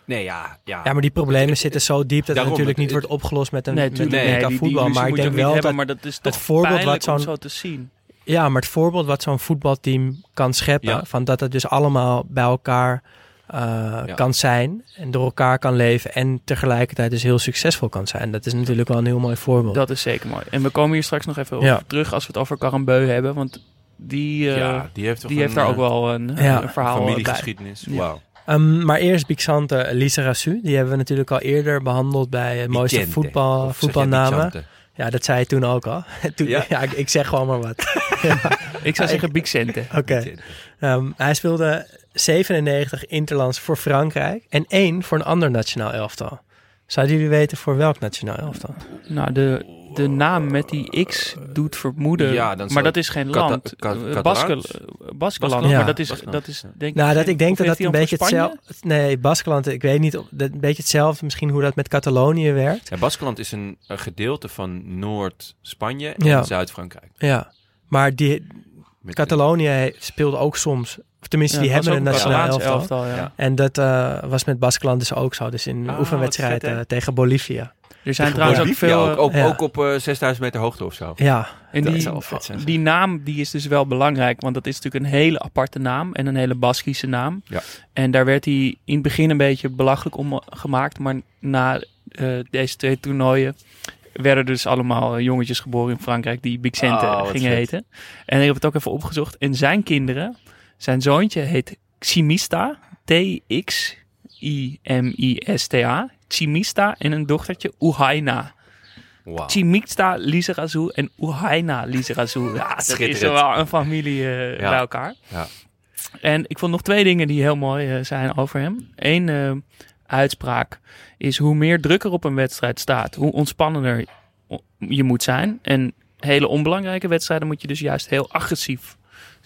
Nee, ja, ja. ja, maar die problemen zitten zo diep dat het natuurlijk niet het- wordt opgelost met een, Nee, met een tuurlijk. WK Nee, die- die voetbal. Maar ik denk ook wel hebben, dat... maar dat is toch voorbeeld wat zo'n- zo te zien. Ja, maar het voorbeeld wat zo'n voetbalteam kan scheppen... Ja. van dat het dus allemaal bij elkaar eh, Ja. kan zijn... en door elkaar kan leven... en tegelijkertijd dus heel succesvol kan zijn. Dat is natuurlijk wel een heel mooi voorbeeld. Dat is zeker mooi. En we komen hier straks nog even op terug als we het over Carambeu hebben. Want die, eh, ja, die heeft, toch die een, heeft daar ook eh, wel een, Ja. een verhaal bij. familiegeschiedenis. Ja. Wauw. Ehm, maar eerst Bixante Lisa Rassu. Die hebben we natuurlijk al eerder behandeld... bij het mooiste voetbal, voetbalnamen. Ja, dat zei je toen ook al. toen, ja, Ja? ik, ik zeg gewoon maar wat. Ik zou zeggen Bixente. Oké. Ehm, hij speelde 97 interlands voor Frankrijk en één voor een ander nationaal elftal. Zouden jullie weten voor welk nationaal elftal? Nou, de, de naam met die X doet vermoeden. Ja, dan maar dat is geen land. Eh, Baskeland. Ja. Maar dat is, dat is denk Nou, dat ik denk dat dat een beetje hetzelfde... Nee, Baskeland, ik weet niet, of- dat een beetje hetzelfde misschien hoe dat met Catalonië werkt. Ja, Baskeland is een, een gedeelte van Noord-Spanje en Ja. Zuid-Frankrijk. Ja, maar die, Met- Catalonië speelde ook soms... Of tenminste, Ja, die hebben een nationaal elftal. En dat eh, was met Baskeland dus ook zo. Dus in een Ah, oefenwedstrijd vet, eh, tegen Bolivia. Er zijn trouwens ook veel... ook, ook, Ja. ook op eh, 6000 meter hoogte of zo. Ja, En die, zijn. naam die is dus wel belangrijk, want dat is natuurlijk een hele aparte naam en een hele Baskische naam. Ja. En daar werd hij in het begin een beetje belachelijk om gemaakt, maar na eh, deze twee toernooien werden dus allemaal eh, jongetjes geboren in Frankrijk die Bixente Oh, wat gingen vet. heten. En ik heb het ook even opgezocht. En zijn kinderen, zijn zoontje heet Ximista, T-X-I-M-I-S-T-A, Chimista en een dochtertje Uhaina. Wauw. Chimixta Lizarazu en Uhaina Lizarazu. Ja, dat is wel een familie eh, Ja. bij elkaar. Ja. En ik vond nog twee dingen die heel mooi eh, zijn over hem. Eén eh, uitspraak is hoe meer druk er op een wedstrijd staat, hoe ontspannender je moet zijn. En hele onbelangrijke wedstrijden moet je dus juist heel agressief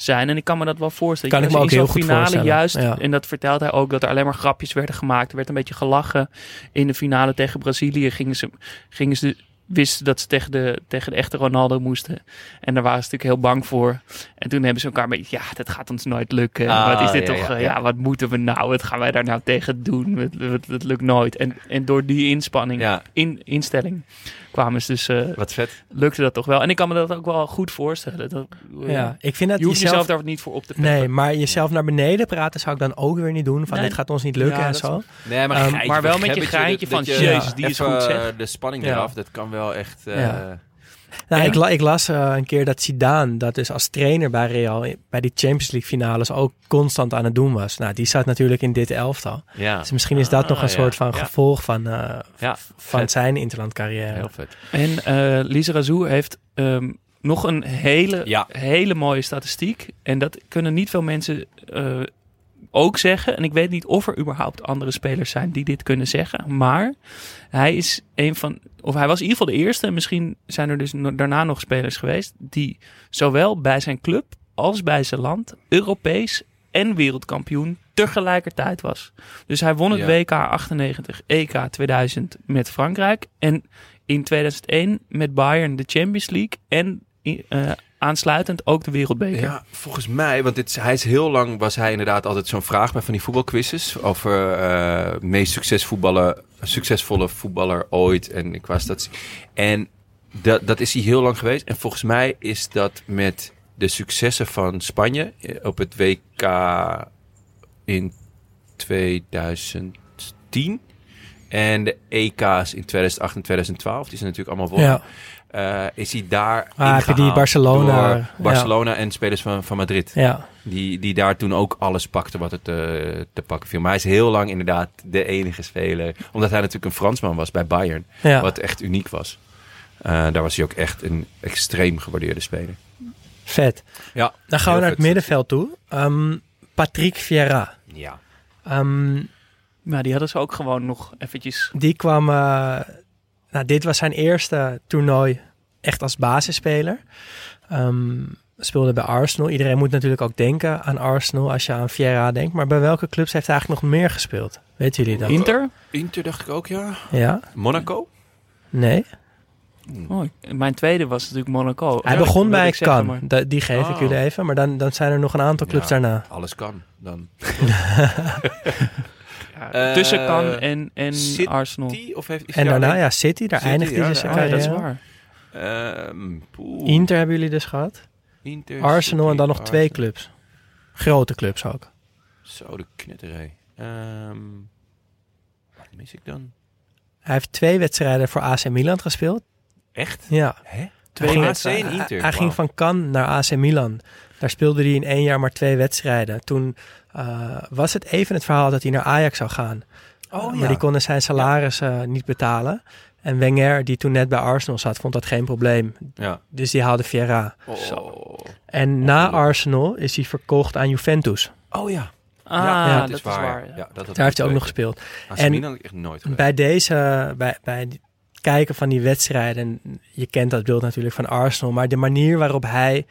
zijn. En ik kan me dat wel voorstellen. Kan ik me ook in heel zo'n goed finale voorstellen, juist, ja. en dat vertelt hij ook, dat er alleen maar grapjes werden gemaakt. Er werd een beetje gelachen. In de finale tegen Brazilië gingen ze, gingen ze wisten dat ze tegen de, tegen de echte Ronaldo moesten. En daar waren ze natuurlijk heel bang voor. En toen hebben ze elkaar een beetje, ja, dat gaat ons nooit lukken. Ah, wat is dit ja, toch, ja, eh, ja. ja, wat moeten we nou? Wat gaan wij daar nou tegen doen? Het, het, het lukt nooit. En, en door die inspanning, Ja, in, instelling, kwamen ze dus, eh, wat vet. lukte dat toch wel. En ik kan me dat ook wel goed voorstellen. Dat, ja. ik vind dat Je hoeft jezelf... jezelf daar niet voor op te peppen. Nee, maar jezelf naar beneden praten zou ik dan ook weer niet doen. Van Nee. dit gaat ons niet lukken Ja, en zo. Nee, maar, Ehm, maar wel met je geintje dat- van, dat je jezus, die is goed, zeg. eh, De spanning Ja. eraf, dat kan wel echt... eh. Nou, Ja. ik, la- ik las eh, een keer dat Zidane, dat dus als trainer bij Real, i- bij die Champions League finales ook constant aan het doen was. Nou, die zat natuurlijk in dit elftal. ja. Dus misschien is dat Ah, nog een ja. soort van Ja. gevolg van, eh, Ja, van zijn interlandcarrière. Heel vet. En eh Lisa Razou heeft ehm, nog een hele, Ja. hele mooie statistiek. En dat kunnen niet veel mensen eh, ook zeggen. En ik weet niet of er überhaupt andere spelers zijn die dit kunnen zeggen. Maar hij is een van, of hij was in ieder geval de eerste. En misschien zijn er dus daarna nog spelers geweest. Die zowel bij zijn club als bij zijn land Europees en wereldkampioen tegelijkertijd was. Dus hij won het Ja. WK 98, EK 2000 met Frankrijk. En in 2001 met Bayern de Champions League. En eh, aansluitend ook de wereldbeker. Ja, volgens mij, want dit, is- hij is heel lang, was hij inderdaad altijd zo'n vraag bij van die voetbalquizzes over eh meest succesvolle, succesvolle voetballer ooit en qua statistiek. En dat, dat is hij heel lang geweest. En volgens mij is dat met de successen van Spanje eh, op het WK in 2010 en de EK's in 2008 en 2012, die zijn natuurlijk allemaal wonnen. Ja, Eh, is hij daar Ah, heb je die Barcelona- door Barcelona en spelers van, van Madrid. ja. Die, die daar toen ook alles pakte wat er te, te pakken viel. Maar hij is heel lang inderdaad de enige speler. Omdat hij natuurlijk een Fransman was bij Bayern. ja. Wat echt uniek was. Eh, daar was hij ook echt een extreem gewaardeerde speler. vet. Ja, Dan gaan we naar het vet. middenveld toe. Ehm, Patrick Vieira. Ja. Ehm, Maar die hadden ze ook gewoon nog eventjes... die kwam... eh, nou, dit was zijn eerste toernooi echt als basisspeler. Ehm, speelde bij Arsenal. Iedereen moet natuurlijk ook denken aan Arsenal als je aan Vieira denkt. Maar bij welke clubs heeft hij eigenlijk nog meer gespeeld? Weten jullie dat? Inter? Inter dacht ik ook, ja. Ja? Monaco? Nee? Oh, mijn tweede was natuurlijk Monaco. Hij Ja, begon bij maar- Da- Die geef ik Oh. jullie even. Maar dan, dan zijn er nog een aantal clubs Ja. daarna. Alles kan dan. Ja, Eh, tussen Cannes en, en City? Arsenal. Die, of heeft, is En hij daarna, ja, City. Daar City, eindigt hij ja, dus dat is waar. Ehm. Inter hebben jullie dus gehad. Inter, Arsenal en dan nog twee clubs. Grote clubs ook. Zo, de knetterij. Ehm wat mis ik dan? Hij heeft twee wedstrijden voor AC Milan gespeeld. Echt? Ja. Hè? Hij Twee ging- AC en Inter. Hij, hij ging van Cannes naar AC Milan. Daar speelde hij in één jaar maar twee wedstrijden. Toen eh, was het even het verhaal dat hij naar Ajax zou gaan. Oh, Uh, ja. Maar die konden zijn salaris eh, niet betalen. En Wenger, die toen net bij Arsenal zat, vond dat geen probleem. Ja. Dus die haalde Vieira. Oh. En na Arsenal is hij verkocht aan Juventus. Oh ja. Ah, Ja, dat, is waar. ja. Ja, dat had Daar heeft hij ook nog gespeeld. AC En ik echt nooit geweest. Bij deze, bij, bij het kijken van die wedstrijden, en je kent dat beeld natuurlijk van Arsenal, maar de manier waarop hij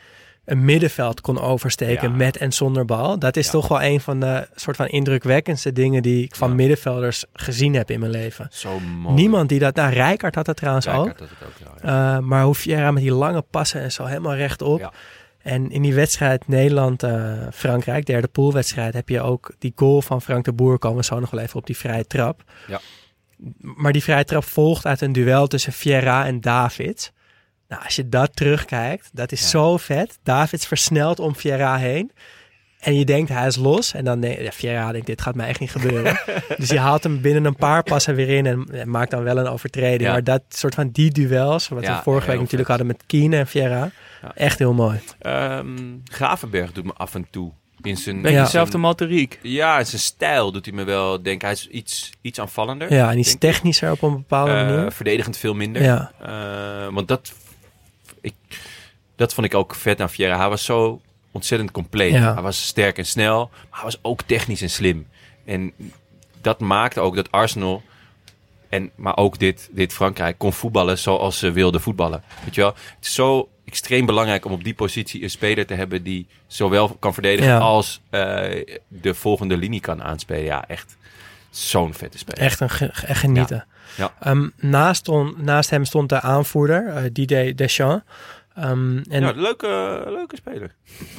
een middenveld kon oversteken Ja. met en zonder bal, dat is Ja. toch wel een van de soort van indrukwekkendste dingen die ik van Ja. middenvelders gezien heb in mijn leven. Zo mooi. Niemand die dat, nou Rijkaard had dat trouwens Rijkaard ook, had het ook. Eh, maar met die lange passen en zo helemaal rechtop. En in die wedstrijd Nederland-Frankrijk, derde poolwedstrijd, heb je ook die goal van Frank de Boer. Komen we zo nog wel even op die vrije trap. Ja. Maar die vrije trap volgt uit een duel tussen Vieira en Davids. Nou, als je dat terugkijkt, dat is Ja. zo vet. Davids versnelt om Vieira heen. En je denkt, hij is los. En dan denk ja, Vieira denkt, dit gaat mij echt niet gebeuren. dus je haalt hem binnen een paar passen weer in en, en maakt dan wel een overtreding. Ja. Maar dat soort van die duels, wat Ja, we vorige week natuurlijk vet. hadden met Keane en Vieira. Ja. Echt heel mooi. Ehm, Gravenberg doet me af en toe. In zijn, Beetje dezelfde motoriek. Ja, in zijn stijl doet hij me wel denken. Hij is iets, iets aanvallender. Ja, en iets denk ik. technischer op een bepaalde Eh, manier. verdedigend veel minder. Ja. Eh, want dat, ik, dat vond ik ook vet aan Vieira. Hij was zo ontzettend compleet. Ja. Hij was sterk en snel, maar hij was ook technisch en slim. En dat maakte ook dat Arsenal, en, maar ook dit, dit Frankrijk, kon voetballen zoals ze wilden voetballen. Weet je wel? Het is zo extreem belangrijk om op die positie een speler te hebben die zowel kan verdedigen Ja. als eh, de volgende linie kan aanspelen. Ja, echt zo'n vette speler. Echt, een ge- echt genieten. Ja. Ehm, naast, on- naast hem stond de aanvoerder, eh, Didier Deschamps. Ehm, en ja, leuke, leuke speler.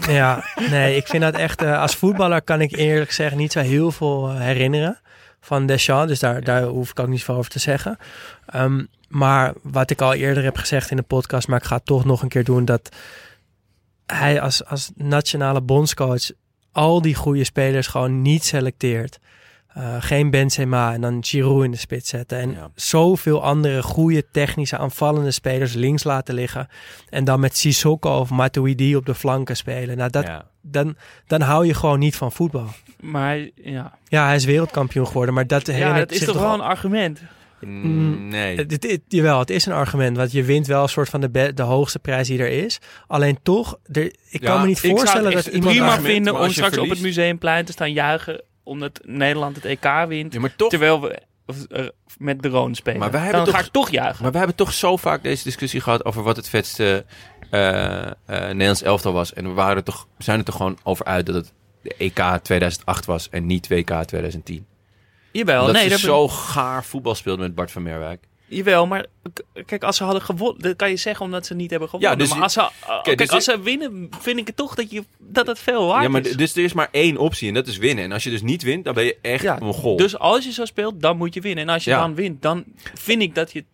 Ja, nee, ik vind dat echt... eh, als voetballer kan ik eerlijk zeggen niet zo heel veel eh, herinneren van Deschamps. Dus daar, daar hoef ik ook niet veel over te zeggen. Ehm, maar wat ik al eerder heb gezegd in de podcast, maar ik ga het toch nog een keer doen, dat hij als, als nationale bondscoach al die goede spelers gewoon niet selecteert. Eh, geen Benzema en dan Giroud in de spits zetten. En Ja. zoveel andere goede technische aanvallende spelers links laten liggen. En dan met Sissoko of Matuidi op de flanken spelen. Nou, dat, ja. dan, dan hou je gewoon niet van voetbal. Maar hij- ja, Ja, hij is wereldkampioen geworden, maar dat ja dat is toch wel al- een argument. Mm, nee. Het, het, het- jawel, het is een argument, want je wint wel een soort van de, be- de hoogste prijs die er is. Alleen toch, er, ik Ja, kan me niet ik zou- voorstellen ik- dat het iemand... Prima argument, vinden maar om straks op het museumplein te staan juichen omdat Nederland het EK wint. Ja, maar toch. Terwijl we eh, met de Roon spelen. Maar wij hebben dan toch- ga ik toch juichen. Maar we hebben toch zo vaak deze discussie gehad over wat het vetste eh, eh, Nederlands elftal was. En we, waren er toch, zijn er toch gewoon over uit dat het de EK 2008 was en niet WK 2010. Jawel, Omdat nee, ze dat zo gaar voetbal speelden met Bart van Merwijk. Jawel, maar kijk, als ze hadden gewonnen, dat kan je zeggen omdat ze niet hebben gewonnen. Ja, dus maar als ze, kijk, dus als ze winnen, vind ik het toch dat, je, dat het veel waard Ja, maar is. dus er is maar één optie en dat is winnen. En als je dus niet wint, dan ben je echt Ja, een goal. Dus als je zo speelt, dan moet je winnen. En als je Ja. dan wint, dan vind ik dat je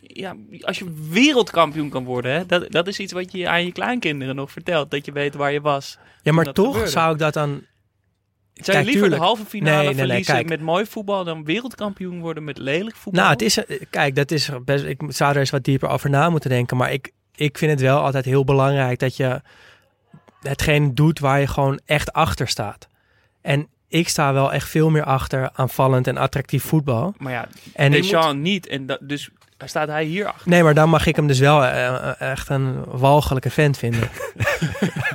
ja, als je wereldkampioen kan worden, hè, dat, dat is iets wat je aan je kleinkinderen nog vertelt. Dat je weet waar je was. Ja, maar toch gebeurde. zou ik dat dan... Zou je liever de halve finale Nee, nee, nee, verliezen met mooi voetbal dan wereldkampioen worden met lelijk voetbal? Nou, het is... eh, Kijk, dat is best... Ik zou er eens wat dieper over na moeten denken. Maar ik, ik vind het wel altijd heel belangrijk dat je hetgeen doet waar je gewoon echt achter staat. En ik sta wel echt veel meer achter aanvallend en attractief voetbal. Maar ja, En Deschamps niet. En dat, dus staat hij hier achter. Nee, maar dan mag ik hem dus wel eh, eh, echt een walgelijke vent vinden.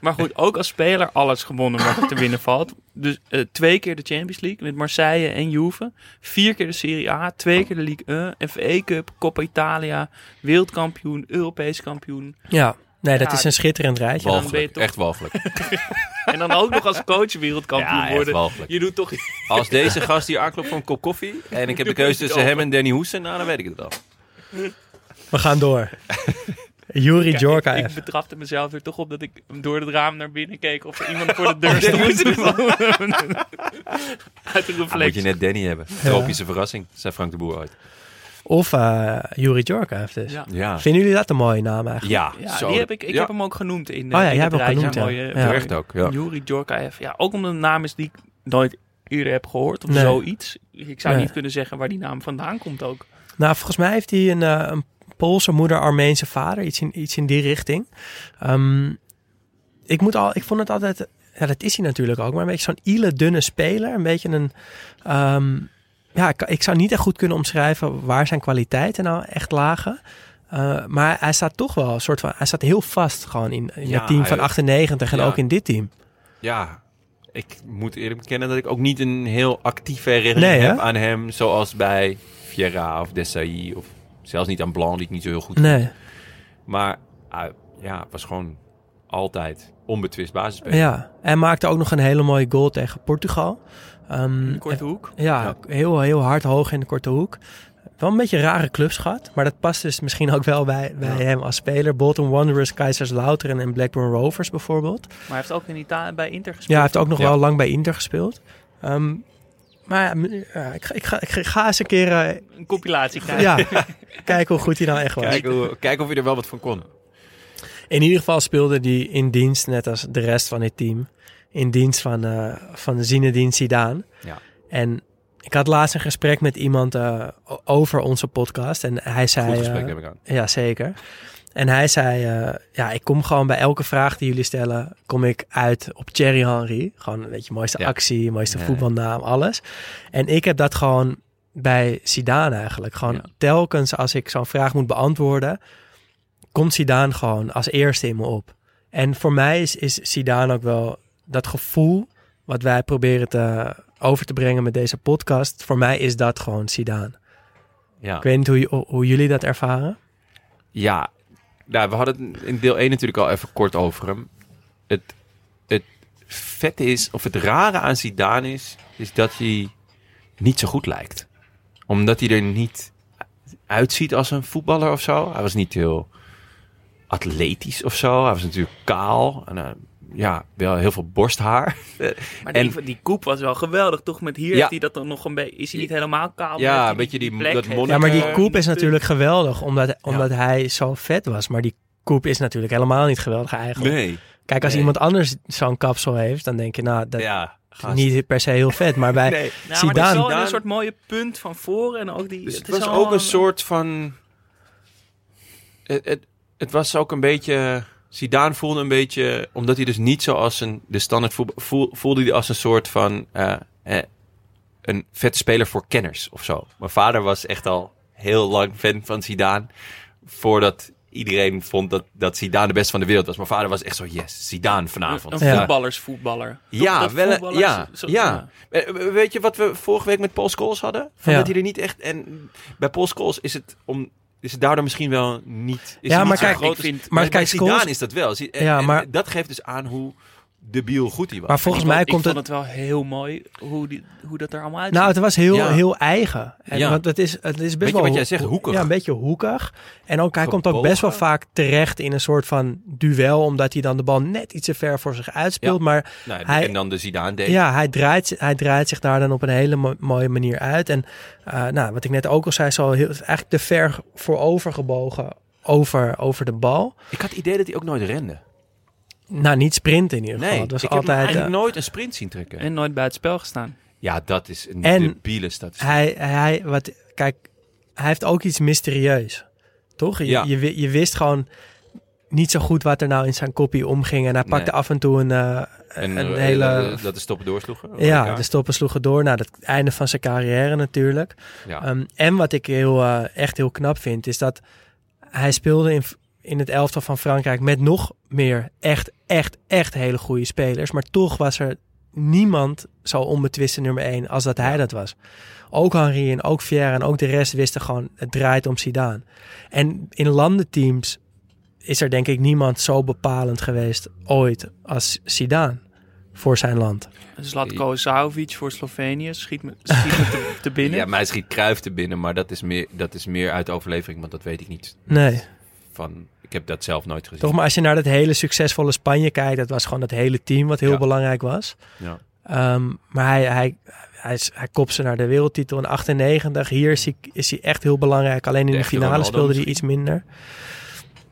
Maar goed, ook als speler alles gewonnen wat er te winnen valt. Dus eh, twee keer de Champions League met Marseille en Juve. Vier keer de Serie A. Twee keer de Ligue 1. FA Cup, Coppa Italia. Wereldkampioen, Europees kampioen. Ja, nee, dat Ja, is een schitterend rijtje. dan ben je Walgelijk, toch- echt walgelijk. En dan ook nog als coach wereldkampioen Ja, echt worden. Je doet toch... Als deze gast hier aanklopt voor een kop koffie en ik heb de keuze tussen hem en Danny Hoesen, nou dan weet ik het al. We gaan door. Yuri Kijk, Djorka. ik, ik betrapte mezelf er toch op dat ik door het raam naar binnen keek of er iemand voor de deur stond. Uit de Dan moet reflex. je net Danny hebben. Tropische verrassing, zei Frank de Boer ooit. Of eh Yuri Djorka heeft dus. Ja. Ja, Vinden jullie dat een mooie naam eigenlijk? ja, Ja, zo. die heb ik, ik ja, heb hem ook genoemd in, Oh ja, in jij hebt hem genoemd, ja. Mooie, Ja. terecht ook. Ja. Yuri Djorkaeff. Ja, ook omdat een naam is die ik nooit eerder heb gehoord of Nee. zoiets. Ik zou Nee. niet kunnen zeggen waar die naam vandaan komt ook. Nou, volgens mij heeft hij een, eh, een Poolse moeder, Armeense vader. Iets in, iets in die richting. Ehm, ik, moet al, ik vond het altijd... Ja, dat is hij natuurlijk ook. Maar een beetje zo'n ile dunne speler. Een beetje een... ehm, ja, ik, ik zou niet echt goed kunnen omschrijven waar zijn kwaliteiten nou echt lagen. Eh, maar hij staat toch wel een soort van... Hij staat heel vast gewoon in, in Ja, het team van hij- 98 en ja. ook in dit team. Ja, ik moet eerlijk bekennen dat ik ook niet een heel actieve herinnering Nee, heb aan hem. Zoals bij Vieira of Desailly of zelfs niet aan Blanc, die ik niet zo heel goed Nee. Maar ah, ja, was gewoon altijd onbetwist basisspeler. Ja, en maakte ook nog een hele mooie goal tegen Portugal. Ehm, Korte hoek. Ja, Ja. Heel, heel hard hoog in de korte hoek. Wel een beetje rare clubs gehad, maar dat past dus misschien ook wel bij, bij hem als speler. Bolton Wanderers, Kaiserslautern en Blackburn Rovers bijvoorbeeld. Maar hij heeft ook in Italië bij Inter gespeeld. Ja, hij heeft ook nog Ja. wel lang bij Inter gespeeld. Ehm, maar ja, ik, ga, ik, ga, ik eens een keer eh, Een compilatie krijgen. ja, kijken hoe goed hij nou echt was. Kijk, hoe, kijk of je er wel wat van kon. In ieder geval speelde hij in dienst, net als de rest van het team, in dienst van, eh van Zinedine Zidane. Ja. En ik had laatst een gesprek met iemand eh, over onze podcast en hij zei... Goed gesprek eh, neem ik aan. Ja, zeker. En hij zei, ja, ik kom gewoon bij elke vraag die jullie stellen, kom ik uit op Thierry Henry. Gewoon, weet je, mooiste Ja. actie, mooiste Ja. voetbalnaam, alles. En ik heb dat gewoon bij Zidane eigenlijk. Gewoon Ja. telkens als ik zo'n vraag moet beantwoorden, komt Zidane gewoon als eerste in me op. En voor mij is, is Zidane ook wel dat gevoel wat wij proberen te, over te brengen met deze podcast. Voor mij is dat gewoon Zidane. Ja. Ik weet niet hoe, jullie dat ervaren. Ja, nou, we hadden het in deel 1 natuurlijk al even kort over hem. Het, het vette is, of het rare aan Zidane is, is dat hij niet zo goed lijkt. Omdat hij er niet uitziet als een voetballer of zo. Hij was niet heel atletisch of zo. Hij was natuurlijk kaal. En, eh, ja, wel heel veel borsthaar. Maar En- die, die koep was wel geweldig, toch? Met hier Ja. heeft hij dat dan nog een beetje... Is hij niet helemaal kaal? Ja, een beetje die- dat Ja, maar die koep is natuurlijk geweldig, omdat, omdat hij zo vet was. Maar die koep is natuurlijk helemaal niet geweldig eigenlijk. Nee. Kijk, als Nee. iemand anders zo'n kapsel heeft, dan denk je, nou, dat Ja, is gast. niet per se heel vet. Maar bij Nee. Nou, maar is wel een soort mooie punt van voren en ook die... Dus het was ook een soort van. Het, het, het was ook een beetje. Zidane voelde een beetje, omdat hij dus niet zoals een de standaard voetbal voel, voelde hij als een soort van eh, eh, een vette speler voor kenners of zo. Mijn vader was echt al heel lang fan van Zidane, voordat iedereen vond dat dat Zidane de beste van de wereld was. Mijn vader was echt zo yes, Zidane vanavond. Een Ja. voetballersvoetballer. Ja, dat wel, voetballers ja, zo- ja. Eh, Weet je wat we vorige week met Paul Scholes hadden? Van Ja. Dat hij er niet echt... En bij Paul Scholes is het, om, is het daardoor misschien wel niet... Is Ja, maar niet kijk, groot ik vind- maar bij kijk, Zidane Scholes- is dat wel. Ja, maar- dat geeft dus aan hoe, debiel goed hij was. Maar volgens Ik mij komt ik het... vond het wel heel mooi hoe, die, hoe dat er allemaal uitziet. Nou, het was heel, Ja. heel eigen. En, Ja. Want het is, het is best wel... wat jij zegt? Hoekig. Ja, een beetje hoekig. En ook, hij komt ook best wel vaak terecht in een soort van duel. Omdat hij dan de bal net iets te ver voor zich uitspeelt. Ja. Maar Nou, hij- en dan de Zidane deed. Ja, hij draait, hij draait zich daar dan op een hele mo- mooie manier uit. En eh, nou, wat ik net ook al zei, zo heel, eigenlijk te ver voorover gebogen over, over de bal. Ik had het idee dat hij ook nooit rende. Nou, niet sprinten in ieder geval. Nee, het was ik heb hem altijd. eigenlijk eh, nooit een sprint zien trekken. En nooit bij het spel gestaan. ja, dat is een En debiele statistiek. hij, hij, wat, kijk, hij heeft ook iets mysterieus. Toch? Je, Ja. je, wi- je wist gewoon niet zo goed wat er nou in zijn kopie omging. En hij pakte Nee. af en toe een, eh, En, een eh, hele. dat de stoppen doorsloegen. ja, de stoppen sloegen door naar het einde van zijn carrière natuurlijk. ja. Ehm, en wat ik heel, echt heel knap vind, is dat hij speelde in, in het elftal van Frankrijk met nog meer echt, echt, echt hele goede spelers. Maar toch was er niemand zo onbetwiste nummer één als dat hij dat was. Ook Henri en ook Vieira en ook de rest wisten gewoon, het draait om Zidane. En in landenteams is er denk ik niemand zo bepalend geweest ooit als Zidane voor zijn land. Zlatko Saovic voor Slovenië schiet me, schiet me te, te binnen. ja, mij schiet Kruif te binnen, maar dat is, meer, dat is meer uit overlevering, want dat weet ik niet. Nee. Van, ik heb dat zelf nooit gezien. Toch, maar als je naar dat hele succesvolle Spanje kijkt, dat was gewoon het hele team wat heel Ja. belangrijk was. Ja. Ehm, maar hij, hij, hij, is- hij kopt ze naar de wereldtitel in 98. Hier is hij, is hij echt heel belangrijk. Alleen in De finale Ronaldo speelde hij iets minder.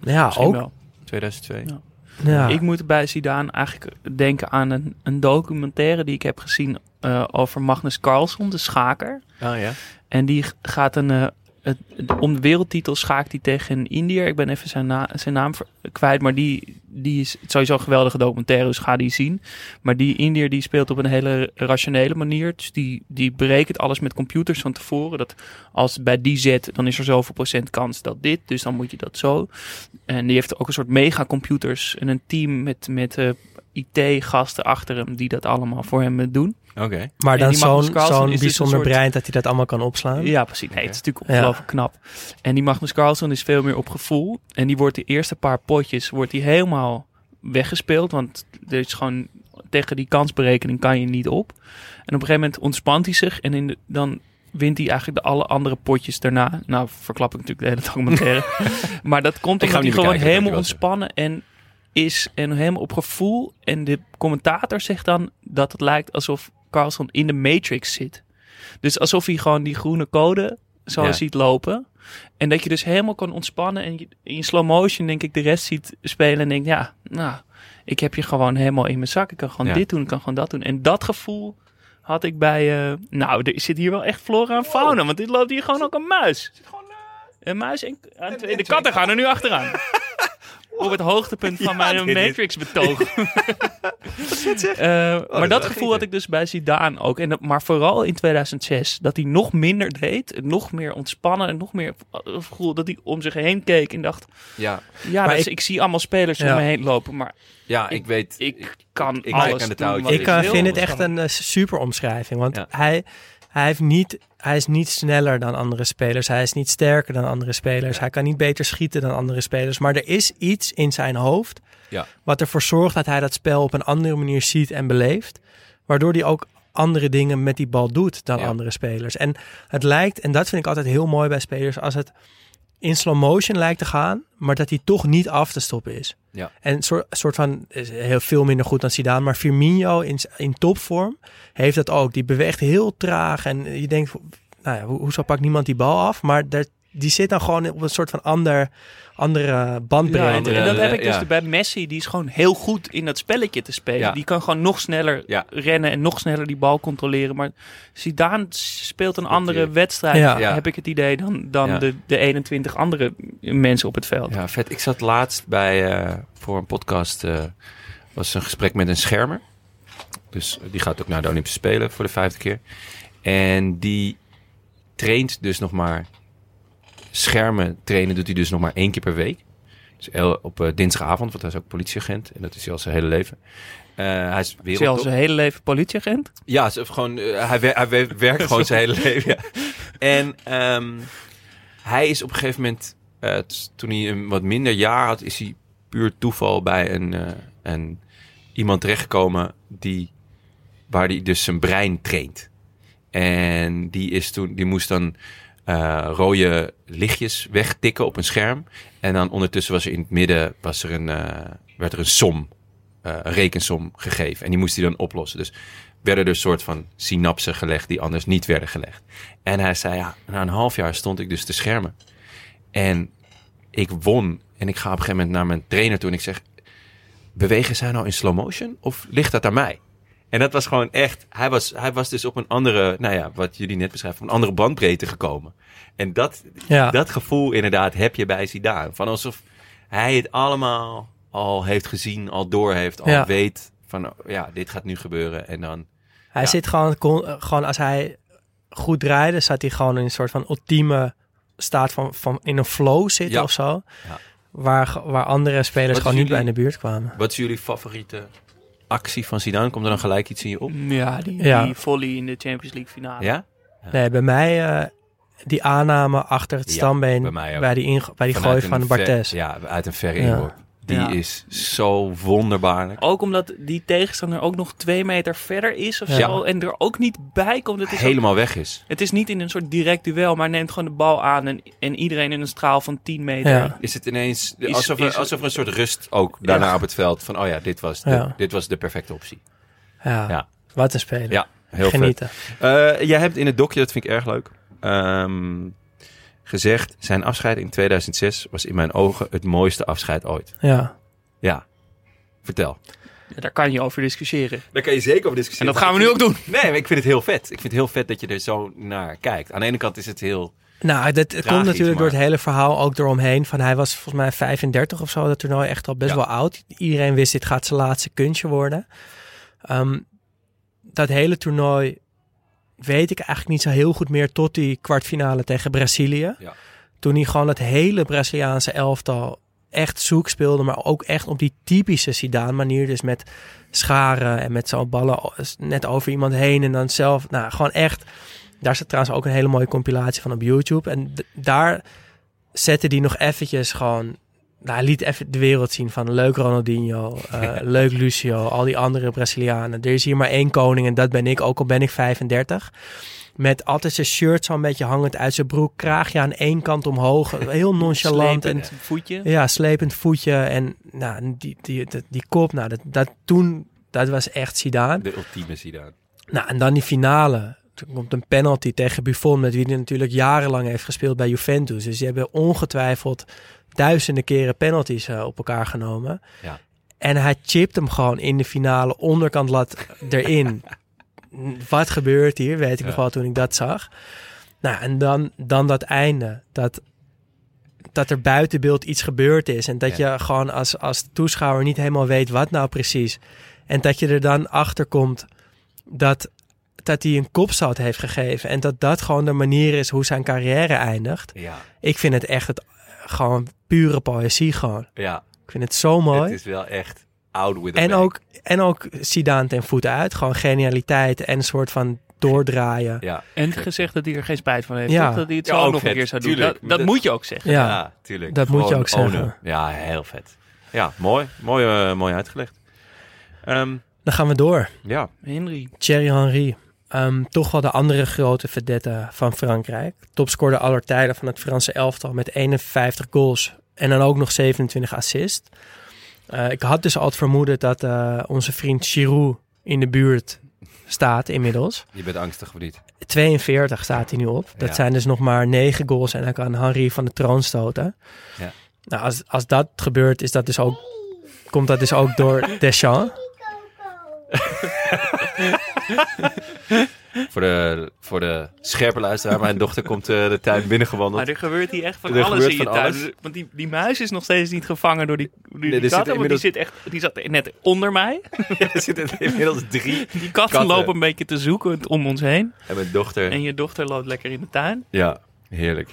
Ja, Misschien ook. wel. 2002. Ja. Ja. Ik moet bij Zidane eigenlijk denken aan een, een documentaire die ik heb gezien eh, over Magnus Carlsen, de schaker. Ah ja. En die gaat een, eh, het, om de wereldtitel schaakt hij tegen een Indiër. Ik ben even zijn, zijn naam kwijt, maar die, die is sowieso een geweldige documentaire, dus ga die zien. Maar die Indiër die speelt op een hele rationele manier. Dus die, die berekent alles met computers van tevoren. Dat als het bij die zet, dan is er zoveel procent kans dat dit. Dus dan moet je dat zo. En die heeft ook een soort megacomputers en een team met, met eh, IT-gasten achter hem die dat allemaal voor hem eh, doen. Oké. maar en dan zo'n een bijzonder soort- brein dat hij dat allemaal kan opslaan. Ja, precies. Nee, het is natuurlijk Ja. ongelooflijk knap. En die Magnus Carlsen is veel meer op gevoel. En die wordt de eerste paar potjes wordt die helemaal weggespeeld. Want er is gewoon tegen die kansberekening kan je niet op. En op een gegeven moment ontspant hij zich. En in de, dan wint hij eigenlijk de alle andere potjes daarna. Nou, verklap ik natuurlijk de hele documentaire. maar dat komt omdat hij gewoon bekijken, helemaal ontspannen en is. En helemaal op gevoel. En de commentator zegt dan dat het lijkt alsof Carlson in de Matrix zit. Dus alsof hij gewoon die groene code zo Ja. ziet lopen. En dat je dus helemaal kan ontspannen. En je, in slow motion denk ik de rest ziet spelen. En denkt, ja, nou, ik heb je gewoon helemaal in mijn zak. Ik kan gewoon Ja. dit doen, ik kan gewoon dat doen. En dat gevoel had ik bij... eh, nou, er zit hier wel echt flora en fauna. Want dit loopt hier gewoon ook een muis. Een muis en, en twee- de katten gaan er nu achteraan. Op het hoogtepunt van mijn Matrix-betoog. Eh, maar dat gevoel had ik dus bij Zidane ook. En dat, maar vooral in 2006. Dat hij nog minder deed. Nog meer ontspannen. En nog meer gevoel dat hij om zich heen keek. En dacht, Ja. ja, Maar dus ik- ik, zie allemaal spelers Ja. om me heen lopen. Maar Ja, ik, weet. ik kan ik alles lijk aan de touwtjes. Ik vind het echt een eh, super omschrijving. Want Ja. hij, hij, heeft niet, hij is niet sneller dan andere spelers. Hij is niet sterker dan andere spelers. Hij kan niet beter schieten dan andere spelers. Maar er is iets in zijn hoofd Ja. wat ervoor zorgt dat hij dat spel op een andere manier ziet en beleeft. Waardoor hij ook andere dingen met die bal doet dan Ja. andere spelers. En het lijkt, en dat vind ik altijd heel mooi bij spelers, als het in slow motion lijkt te gaan, maar dat hij toch niet af te stoppen is. Ja. En een soort, soort van, is heel veel minder goed dan Zidane, maar Firmino in, in topvorm heeft dat ook. Die beweegt heel traag en je denkt, nou ja, ho- hoezo pakt niemand die bal af? Maar daar, die zit dan gewoon op een soort van ander, andere bandbreedte. Ja, en, en dat Eh, heb ik dus ja. bij Messi. Die is gewoon heel goed in dat spelletje te spelen. Ja. Die kan gewoon nog sneller Ja. rennen en nog sneller die bal controleren. Maar Zidane speelt een andere wedstrijd, heb ik het idee, dan, dan Ja. de, de 21 andere mensen op het veld. Ja, vet. Ik zat laatst bij, eh, voor een podcast, eh, was een gesprek met een schermer. Dus die gaat ook naar de Olympische Spelen voor de vijfde keer. En die traint dus nog maar, schermen trainen doet hij dus nog maar één keer per week. Dus op eh, dinsdagavond, want hij is ook politieagent. En dat is hij al zijn hele leven. Eh, hij is Is hij al zijn hele leven politieagent? Ja, ze- gewoon, eh, hij, wer- hij wer- werkt gewoon zijn hele leven. Ja. En ehm, hij is op een gegeven moment, t- toen hij een wat minder jaar had, is hij puur toeval bij een, een iemand terechtgekomen die, waar hij dus zijn brein traint. En die, is toen, die moest dan eh, rode lichtjes wegtikken op een scherm. En dan ondertussen was er in het midden was er een, eh, werd er een som, eh, een rekensom gegeven. En die moest hij dan oplossen. Dus werden er een soort van synapsen gelegd die anders niet werden gelegd. En hij zei, ja, na een half jaar stond ik dus te schermen. En ik won. En ik ga op een gegeven moment naar mijn trainer toe en ik zeg... Bewegen zij nou in slow motion of ligt dat aan mij? En dat was gewoon echt... Hij was, hij was dus op een andere, nou ja, wat jullie net beschrijven... een andere bandbreedte gekomen. En dat, Ja. dat gevoel inderdaad heb je bij Zidane. Van alsof hij het allemaal al heeft gezien, al door heeft, al Ja. weet van... oh, Ja, dit gaat nu gebeuren en dan... Hij Ja. zit gewoon, gewoon, als hij goed draaide, zat hij gewoon in een soort van ultieme staat van, van in een flow zitten of zo. Ja. Waar, waar andere spelers gewoon niet bij in de buurt kwamen. Wat is jullie favoriete actie van Zidane? Komt er dan gelijk iets in je op? Ja, die, Ja. die volley in de Champions League finale. Ja? Nee, bij mij eh, die aanname achter het Ja, stambeen bij die, bij die gooi van Bartes. ver- ja, uit een verre Ja. inworp. Die Ja. is zo wonderbaarlijk. Ook omdat die tegenstander ook nog twee meter verder is of Ja. zo. En er ook niet bij komt. Het is, ook- Helemaal weg is. het is niet in een soort direct duel, maar neemt gewoon de bal aan. En, en iedereen in een straal van 10 meter. Ja. Is het ineens Is- alsof, er, is- alsof er een soort rust ook daarna Ja. op het veld. Van, oh ja, dit was de, Ja. dit was de perfecte optie. Ja. Ja. wat een speler. Ja, heel Genieten. Eh, jij hebt in het dokje, dat vind ik erg leuk, ehm, gezegd... zijn afscheid in 2006 was in mijn ogen het mooiste afscheid ooit. Ja. Ja, vertel. Ja, daar kan je over discussiëren. Daar kan je zeker over En discussiëren. dat gaan we nu ook doen. Nee, maar ik vind het heel vet. Ik vind het heel vet dat je er zo naar kijkt. Aan de ene kant is het heel... Nou, dat het komt natuurlijk door het hele verhaal ook eromheen. Van hij was volgens mij 35 of zo, dat toernooi echt al best Ja. wel oud. Iedereen wist dit gaat zijn laatste kunstje worden. Ehm, dat hele toernooi weet ik eigenlijk niet zo heel goed meer tot die kwartfinale tegen Brazilië. Ja. Toen hij gewoon het hele Braziliaanse elftal echt zoek speelde, maar ook echt op die typische Zidane manier. Dus met scharen en met zo'n ballen net over iemand heen en dan zelf, nou gewoon echt. Daar zit trouwens ook een hele mooie compilatie van op YouTube. En daar zette hij nog eventjes gewoon... Nou, hij liet even de wereld zien van leuk Ronaldinho, eh, leuk Lucio, al die andere Brazilianen. Er is hier maar één koning en dat ben ik, ook al ben ik 35. Met altijd zijn shirt zo'n beetje hangend uit zijn broek, kraagje aan één kant omhoog, heel nonchalant. En, Slepend voetje. ja, slepend voetje en nou, die, die, die, die kop, nou, dat, dat toen, dat was echt Zidane. De ultieme Zidane. Nou, en dan die finale. Toen komt een penalty tegen Buffon, met wie hij natuurlijk jarenlang heeft gespeeld bij Juventus. Dus die hebben ongetwijfeld duizenden keren penalties eh, op elkaar genomen. Ja. En hij chipt hem gewoon in de finale, onderkant lat erin. Wat gebeurt hier, weet ik Ja. nog wel toen ik dat zag. Nou, en dan, dan dat einde. Dat, dat er buiten beeld iets gebeurd is. En dat Ja. je gewoon als, als toeschouwer niet helemaal weet wat nou precies. En dat je er dan achter komt dat, dat hij een kopstoot heeft gegeven. En dat dat gewoon de manier is hoe zijn carrière eindigt. Ja, Ik vind het echt het, gewoon pure poëzie gewoon. ja. Ik vind het zo mooi. Het is wel echt out with En ook, en ook Zidane ten voet uit. Gewoon genialiteit en een soort van doordraaien. Ja, En gezegd dat hij er geen spijt van heeft. Ja. toch? Dat hij het Ja, zo ook nog vet, een keer zou doen. tuurlijk. Dat, dat Dat- moet je ook zeggen. Ja. ja, tuurlijk. dat moet je ook zeggen. Ja, heel vet. Ja, mooi. Mooi, eh, mooi uitgelegd. Ehm, Dan gaan we door. ja, Henry. Thierry Henry. Ehm, toch wel de andere grote vedette van Frankrijk. Topscorer aller tijden van het Franse elftal met 51 goals. En dan ook nog 27 assists. Eh, ik had dus al het vermoeden dat eh, onze vriend Giroud in de buurt staat inmiddels. je bent angstig of niet? 42 staat hij nu op. Dat Ja. zijn dus nog maar 9 goals en dan kan Henry van de troon stoten. Ja. Nou, als, als dat gebeurt, is dat dus ook, komt dat dus ook door Deschamps. Voor de, voor de scherpe luisteraar, mijn dochter komt eh, de tuin binnengewandeld. Maar er gebeurt hier echt van Er alles in je tuin. alles. Want die, die muis is nog steeds niet gevangen door die, door die Nee, katten. Want die, inmiddels- zit echt, die zat net onder mij. er zitten inmiddels drie. Die katten, Katten. lopen een beetje te zoeken om ons heen. En mijn dochter. En je dochter loopt lekker in de tuin. Ja, heerlijk.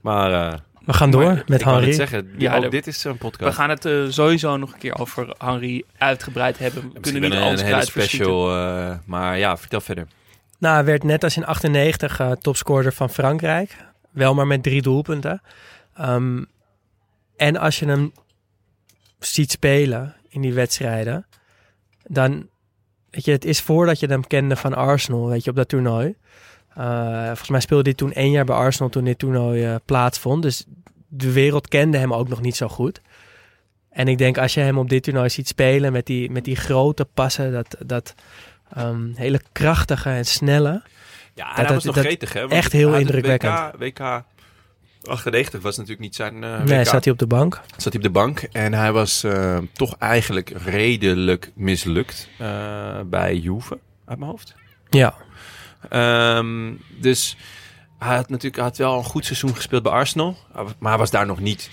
Maar eh, We gaan door maar met ik Henry. zeggen, Ja, ook de- dit is een We podcast. gaan het eh, sowieso nog een keer over Henry uitgebreid hebben. We kunnen niet alles een hele special. eh, maar ja, vertel verder. Nou, hij werd net als in 98 eh, topscorer van Frankrijk. Wel maar met drie doelpunten. Ehm, en als je hem ziet spelen in die wedstrijden... dan, weet je, het is voordat je hem kende van Arsenal, weet je, op dat toernooi. Eh, volgens mij speelde hij toen één jaar bij Arsenal toen dit toernooi eh, plaatsvond. Dus de wereld kende hem ook nog niet zo goed. En ik denk als je hem op dit toernooi ziet spelen met die, met die grote passen, dat, dat ehm, hele krachtige en snelle. Ja, Dat- was nog dat- gretig, hè? echt heel indrukwekkend. WK, WK 98 was natuurlijk niet zijn eh nee, zat hij op de bank. zat hij op de bank en hij was toch eigenlijk redelijk mislukt bij Juve, uit mijn hoofd. Ja, Ehm, dus hij had natuurlijk hij had wel een goed seizoen gespeeld bij Arsenal, maar hij was daar nog niet.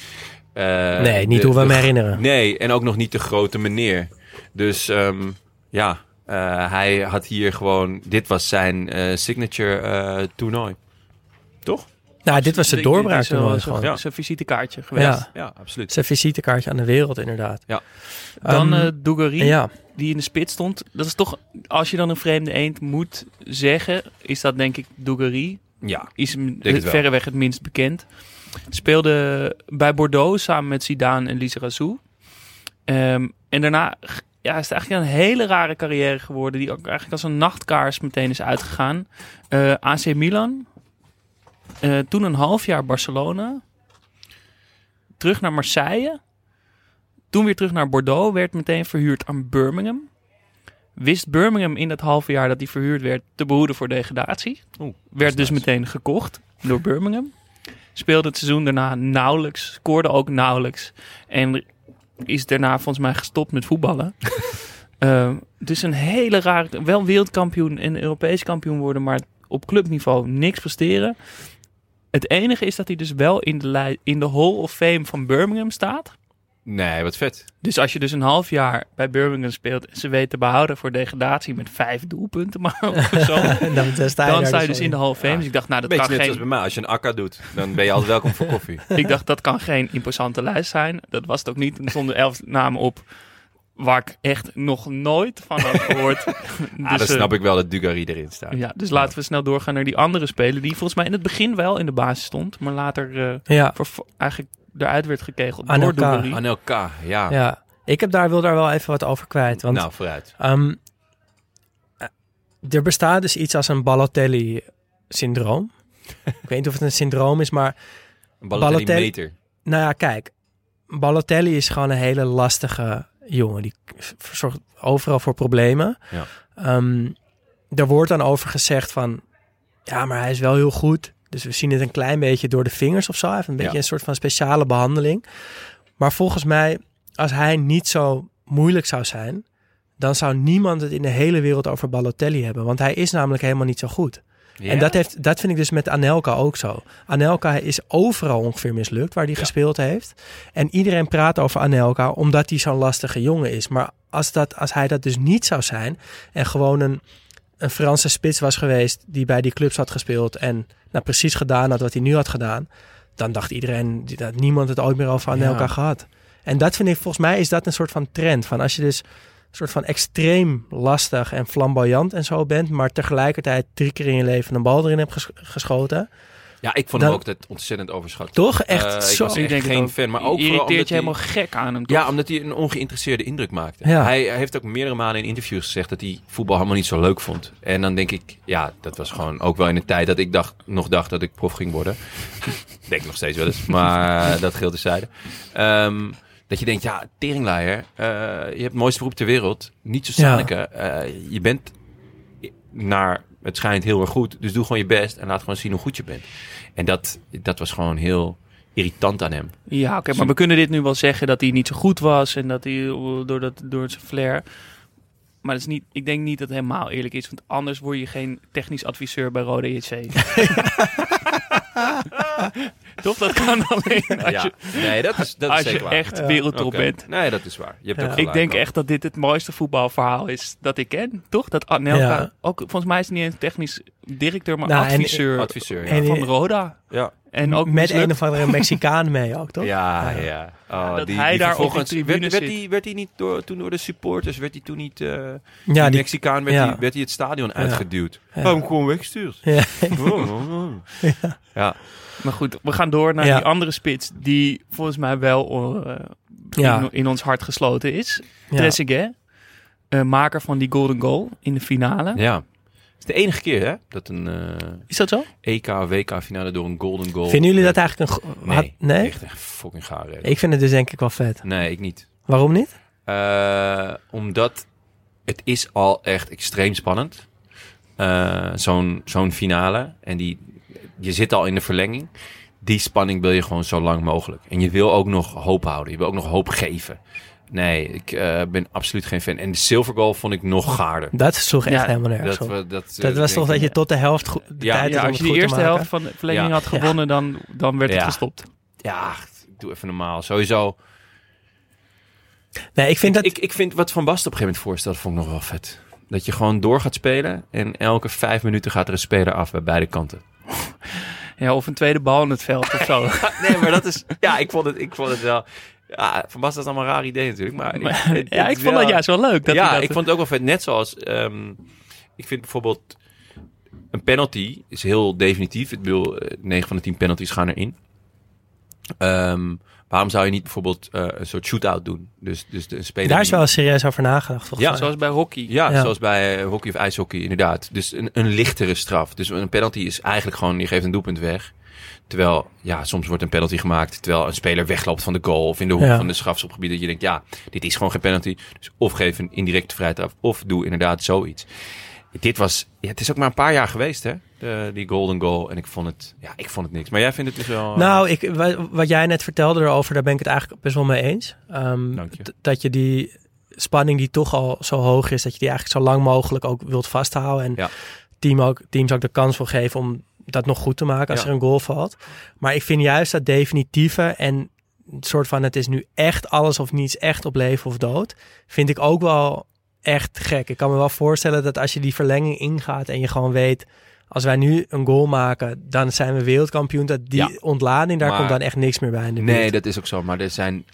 eh, nee, niet de- hoe we hem de- herinneren. Nee, en ook nog niet de grote meneer. Dus ehm, ja, eh, hij had hier gewoon. Dit was zijn eh, signature toernooi. Toch? Nou, dit was de doorbraak is wel gewoon. Ja. Zijn visitekaartje geweest. Ja, Ja, absoluut. zijn visitekaartje aan de wereld inderdaad. Ja. Dan eh Dugarry, ja, die in de spits stond. Dat is toch, als je dan een vreemde eend moet zeggen, is dat denk ik Dugarry. Ja, Is het verreweg het minst bekend. Speelde bij Bordeaux samen met Zidane en Lise Razou. Ehm, en daarna ja, is het eigenlijk een hele rare carrière geworden. Die ook eigenlijk als een nachtkaars meteen is uitgegaan. Eh, AC Milan. Eh, toen een half jaar Barcelona. Terug naar Marseille. Toen weer terug naar Bordeaux. Werd meteen verhuurd aan Birmingham. Wist Birmingham in dat halve jaar dat hij verhuurd werd te behoeden voor degradatie. Oeh, werd dus nice. meteen gekocht door Birmingham. Speelde het seizoen daarna nauwelijks. Scoorde ook nauwelijks. En is daarna volgens mij gestopt met voetballen. Eh, dus een hele rare... Wel wereldkampioen en Europees kampioen worden, maar op clubniveau niks presteren. Het enige is dat hij dus wel in de, in de Hall of Fame van Birmingham staat. Nee, wat vet. Dus als je dus een half jaar bij Birmingham speelt en ze weten te behouden voor degradatie met vijf doelpunten maar of zo, dan, dan sta je, dan daar sta je dus dus in de Hall of Fame. Ja. Dus ik dacht, nou, dat Beetje kan net geen... als bij mij. Als je een akka doet, dan ben je altijd welkom voor koffie. Ik dacht, dat kan geen imposante lijst zijn. Dat was het ook niet. Er stonden elf namen op waar ik echt nog nooit van had gehoord. Ah, dus, dan eh, snap ik wel dat Dugarry erin staat. Ja, dus laten we snel doorgaan naar die andere speler. Die volgens mij in het begin wel in de basis stond. Maar later eh, Ja, voor, eigenlijk eruit werd gekegeld door Anelka. Dugarry. Anelka, ja. ja. Ik heb daar, wil daar wel even wat over kwijt. Want Nou, vooruit. Ehm, eh, er bestaat dus iets als een Balotelli-syndroom. ik weet niet of het een syndroom is, maar Een Balotelli Balotelli- meter. nou ja, kijk. Balotelli is gewoon een hele lastige jongen. Die zorgt overal voor problemen. Ja. Ehm, er wordt dan over gezegd van... Ja, maar hij is wel heel goed. Dus we zien het een klein beetje door de vingers of zo. Hij heeft een beetje Ja. een soort van speciale behandeling. Maar volgens mij, als hij niet zo moeilijk zou zijn... dan zou niemand het in de hele wereld over Balotelli hebben. Want hij is namelijk helemaal niet zo goed. En dat, heeft, dat vind ik dus met Anelka ook zo. Anelka is overal ongeveer mislukt waar hij Ja. gespeeld heeft. En iedereen praat over Anelka omdat hij zo'n lastige jongen is. Maar als, dat, als hij dat dus niet zou zijn en gewoon een, een Franse spits was geweest die bij die clubs had gespeeld en nou, precies gedaan had wat hij nu had gedaan, dan dacht iedereen dat niemand het ooit meer over Anelka Ja. gehad. En dat vind ik, volgens mij is dat een soort van trend. Van als je dus soort van extreem lastig en flamboyant en zo bent, maar tegelijkertijd drie keer in je leven een bal erin hebt ges- geschoten. Ja, ik vond Dan- hem ook dat ontzettend overschat. Toch? Echt Eh, ik zo. was Ik echt denk het geen fan, maar ook irriteert je omdat helemaal gek aan hem, toch? Ja, omdat hij een ongeïnteresseerde indruk maakte. Ja. Hij, hij heeft ook meerdere malen in interviews gezegd dat hij voetbal helemaal niet zo leuk vond. En dan denk ik, ja, dat was gewoon ook wel in de tijd dat ik dacht, nog dacht dat ik prof ging worden. denk nog steeds wel eens, maar dat geldt terzijde. Ehm dat je denkt, ja, teringlaaier, eh, je hebt het mooiste beroep ter wereld. Niet zo Ja. Sanneke. Eh, je bent naar, het schijnt heel erg goed. Dus doe gewoon je best en laat gewoon zien hoe goed je bent. En dat, dat was gewoon heel irritant aan hem. Ja, oké, maar we kunnen dit nu wel zeggen dat hij niet zo goed was en dat hij door, dat, door zijn flair. Maar dat is niet, ik denk niet dat het helemaal eerlijk is, want anders word je geen technisch adviseur bij Rode JC. Toch? Dat kan alleen als Ja. je, Nee, dat is, dat is als zeker je waar. echt Ja. wereldtop bent. Nee, dat is waar. Je hebt Ja. ook Ik denk echt dat dit het mooiste voetbalverhaal is dat ik ken. Toch? Dat Anelka, Ja. ook volgens mij is het niet eens technisch directeur, maar Nou, en- adviseur Adviseur, ja. En- van Roda. ja. En ook met mislukt. een of andere Mexicaan mee ook, toch? Ja, ja. Oh, dat hij daar op die vervolgens- tribune werd, werd, zit. hij, werd hij niet door, toen door de supporters, werd hij toen niet, eh Ja, die die, Mexicaan, werd, ja. hij, werd hij het stadion uitgeduwd. Ja. Hem gewoon weggestuurd. ja. ja. Maar goed, we gaan door naar Ja. die andere spits die volgens mij wel eh, Ja. in, in ons hart gesloten is. Ja. Trezeguet. eh, maker van die golden goal in de finale. Ja. Is de enige keer hè, dat een eh, Is dat zo? EK, WK finale door een golden goal... Vinden jullie dat eigenlijk een... Nee, had- nee? echt een fucking gaar. Ik vind het dus denk ik wel vet. Nee, ik niet. Waarom niet? Eh, omdat het is al echt extreem spannend. Eh, Zo'n zo'n finale. En die, je zit al in de verlenging. Die spanning wil je gewoon zo lang mogelijk. En je wil ook nog hoop houden. Je wil ook nog hoop geven. Nee, ik eh, ben absoluut geen fan. En de silver goal vond ik nog gaarder. Dat sloeg echt Ja, helemaal nergens Dat, we- dat, Dat was toch dat je tot de helft de Ja, tijd Ja, had om als je te eerste helft van de verlenging Ja. had gewonnen, dan, dan werd het gestopt. Ja, doe even normaal. Sowieso. Nee, ik vind dat... Ik, ik vind wat Van Basten op een gegeven moment voorstelde, vond ik nog wel vet. Dat je gewoon door gaat spelen. En elke vijf minuten gaat er een speler af bij beide kanten. Ja, of een tweede bal in het veld of zo. nee, maar dat is... Ja, ik vond het, ik vond het wel... Ja, Van Basten is allemaal een raar idee natuurlijk. Maar, Maar- het- ja, het ik vond wel- dat juist wel leuk. Dat ja, dat, ik vond het ook wel vet. Net zoals... ehm, ik vind bijvoorbeeld... Een penalty is heel definitief. Ik bedoel, eh, 9 van de 10 penalties gaan erin. Ehm, waarom zou je niet bijvoorbeeld eh, een soort shootout doen? Dus, dus de speler Daar is wel serieus over nagedacht, volgens Ja, mij. Zoals bij hockey. Ja, Ja. zoals bij eh, hockey of ijshockey, inderdaad. Dus een, een lichtere straf. Dus een penalty is eigenlijk gewoon, je geeft een doelpunt weg. Terwijl, ja, soms wordt een penalty gemaakt terwijl een speler wegloopt van de goal of in de hoek Ja. van de strafschopgebied. Dat je denkt, ja, dit is gewoon geen penalty. Dus of geef een indirecte vrije trap of doe inderdaad zoiets. Dit was, ja, het is ook maar een paar jaar geweest, hè, de, die golden goal. En ik vond het, ja, ik vond het niks. Maar jij vindt het dus wel... eh, Nou, ik, wa- wat jij net vertelde erover, daar ben ik het eigenlijk best wel mee eens. Ehm, Dank je. d- Dat je die spanning die toch al zo hoog is, dat je die eigenlijk zo lang mogelijk ook wilt vasthouden. En Ja. team ook, teams ook de kans wil geven om dat nog goed te maken als Ja. er een goal valt. Maar ik vind juist dat definitieve en het soort van het is nu echt alles of niets, echt op leven of dood, vind ik ook wel echt gek. Ik kan me wel voorstellen dat als je die verlenging ingaat en je gewoon weet, als wij nu een goal maken, dan zijn we wereldkampioen. Dat die Ja. ontlading, daar Maar- komt dan echt niks meer bij in de Nee, buurt. dat is ook zo. Maar er zijn.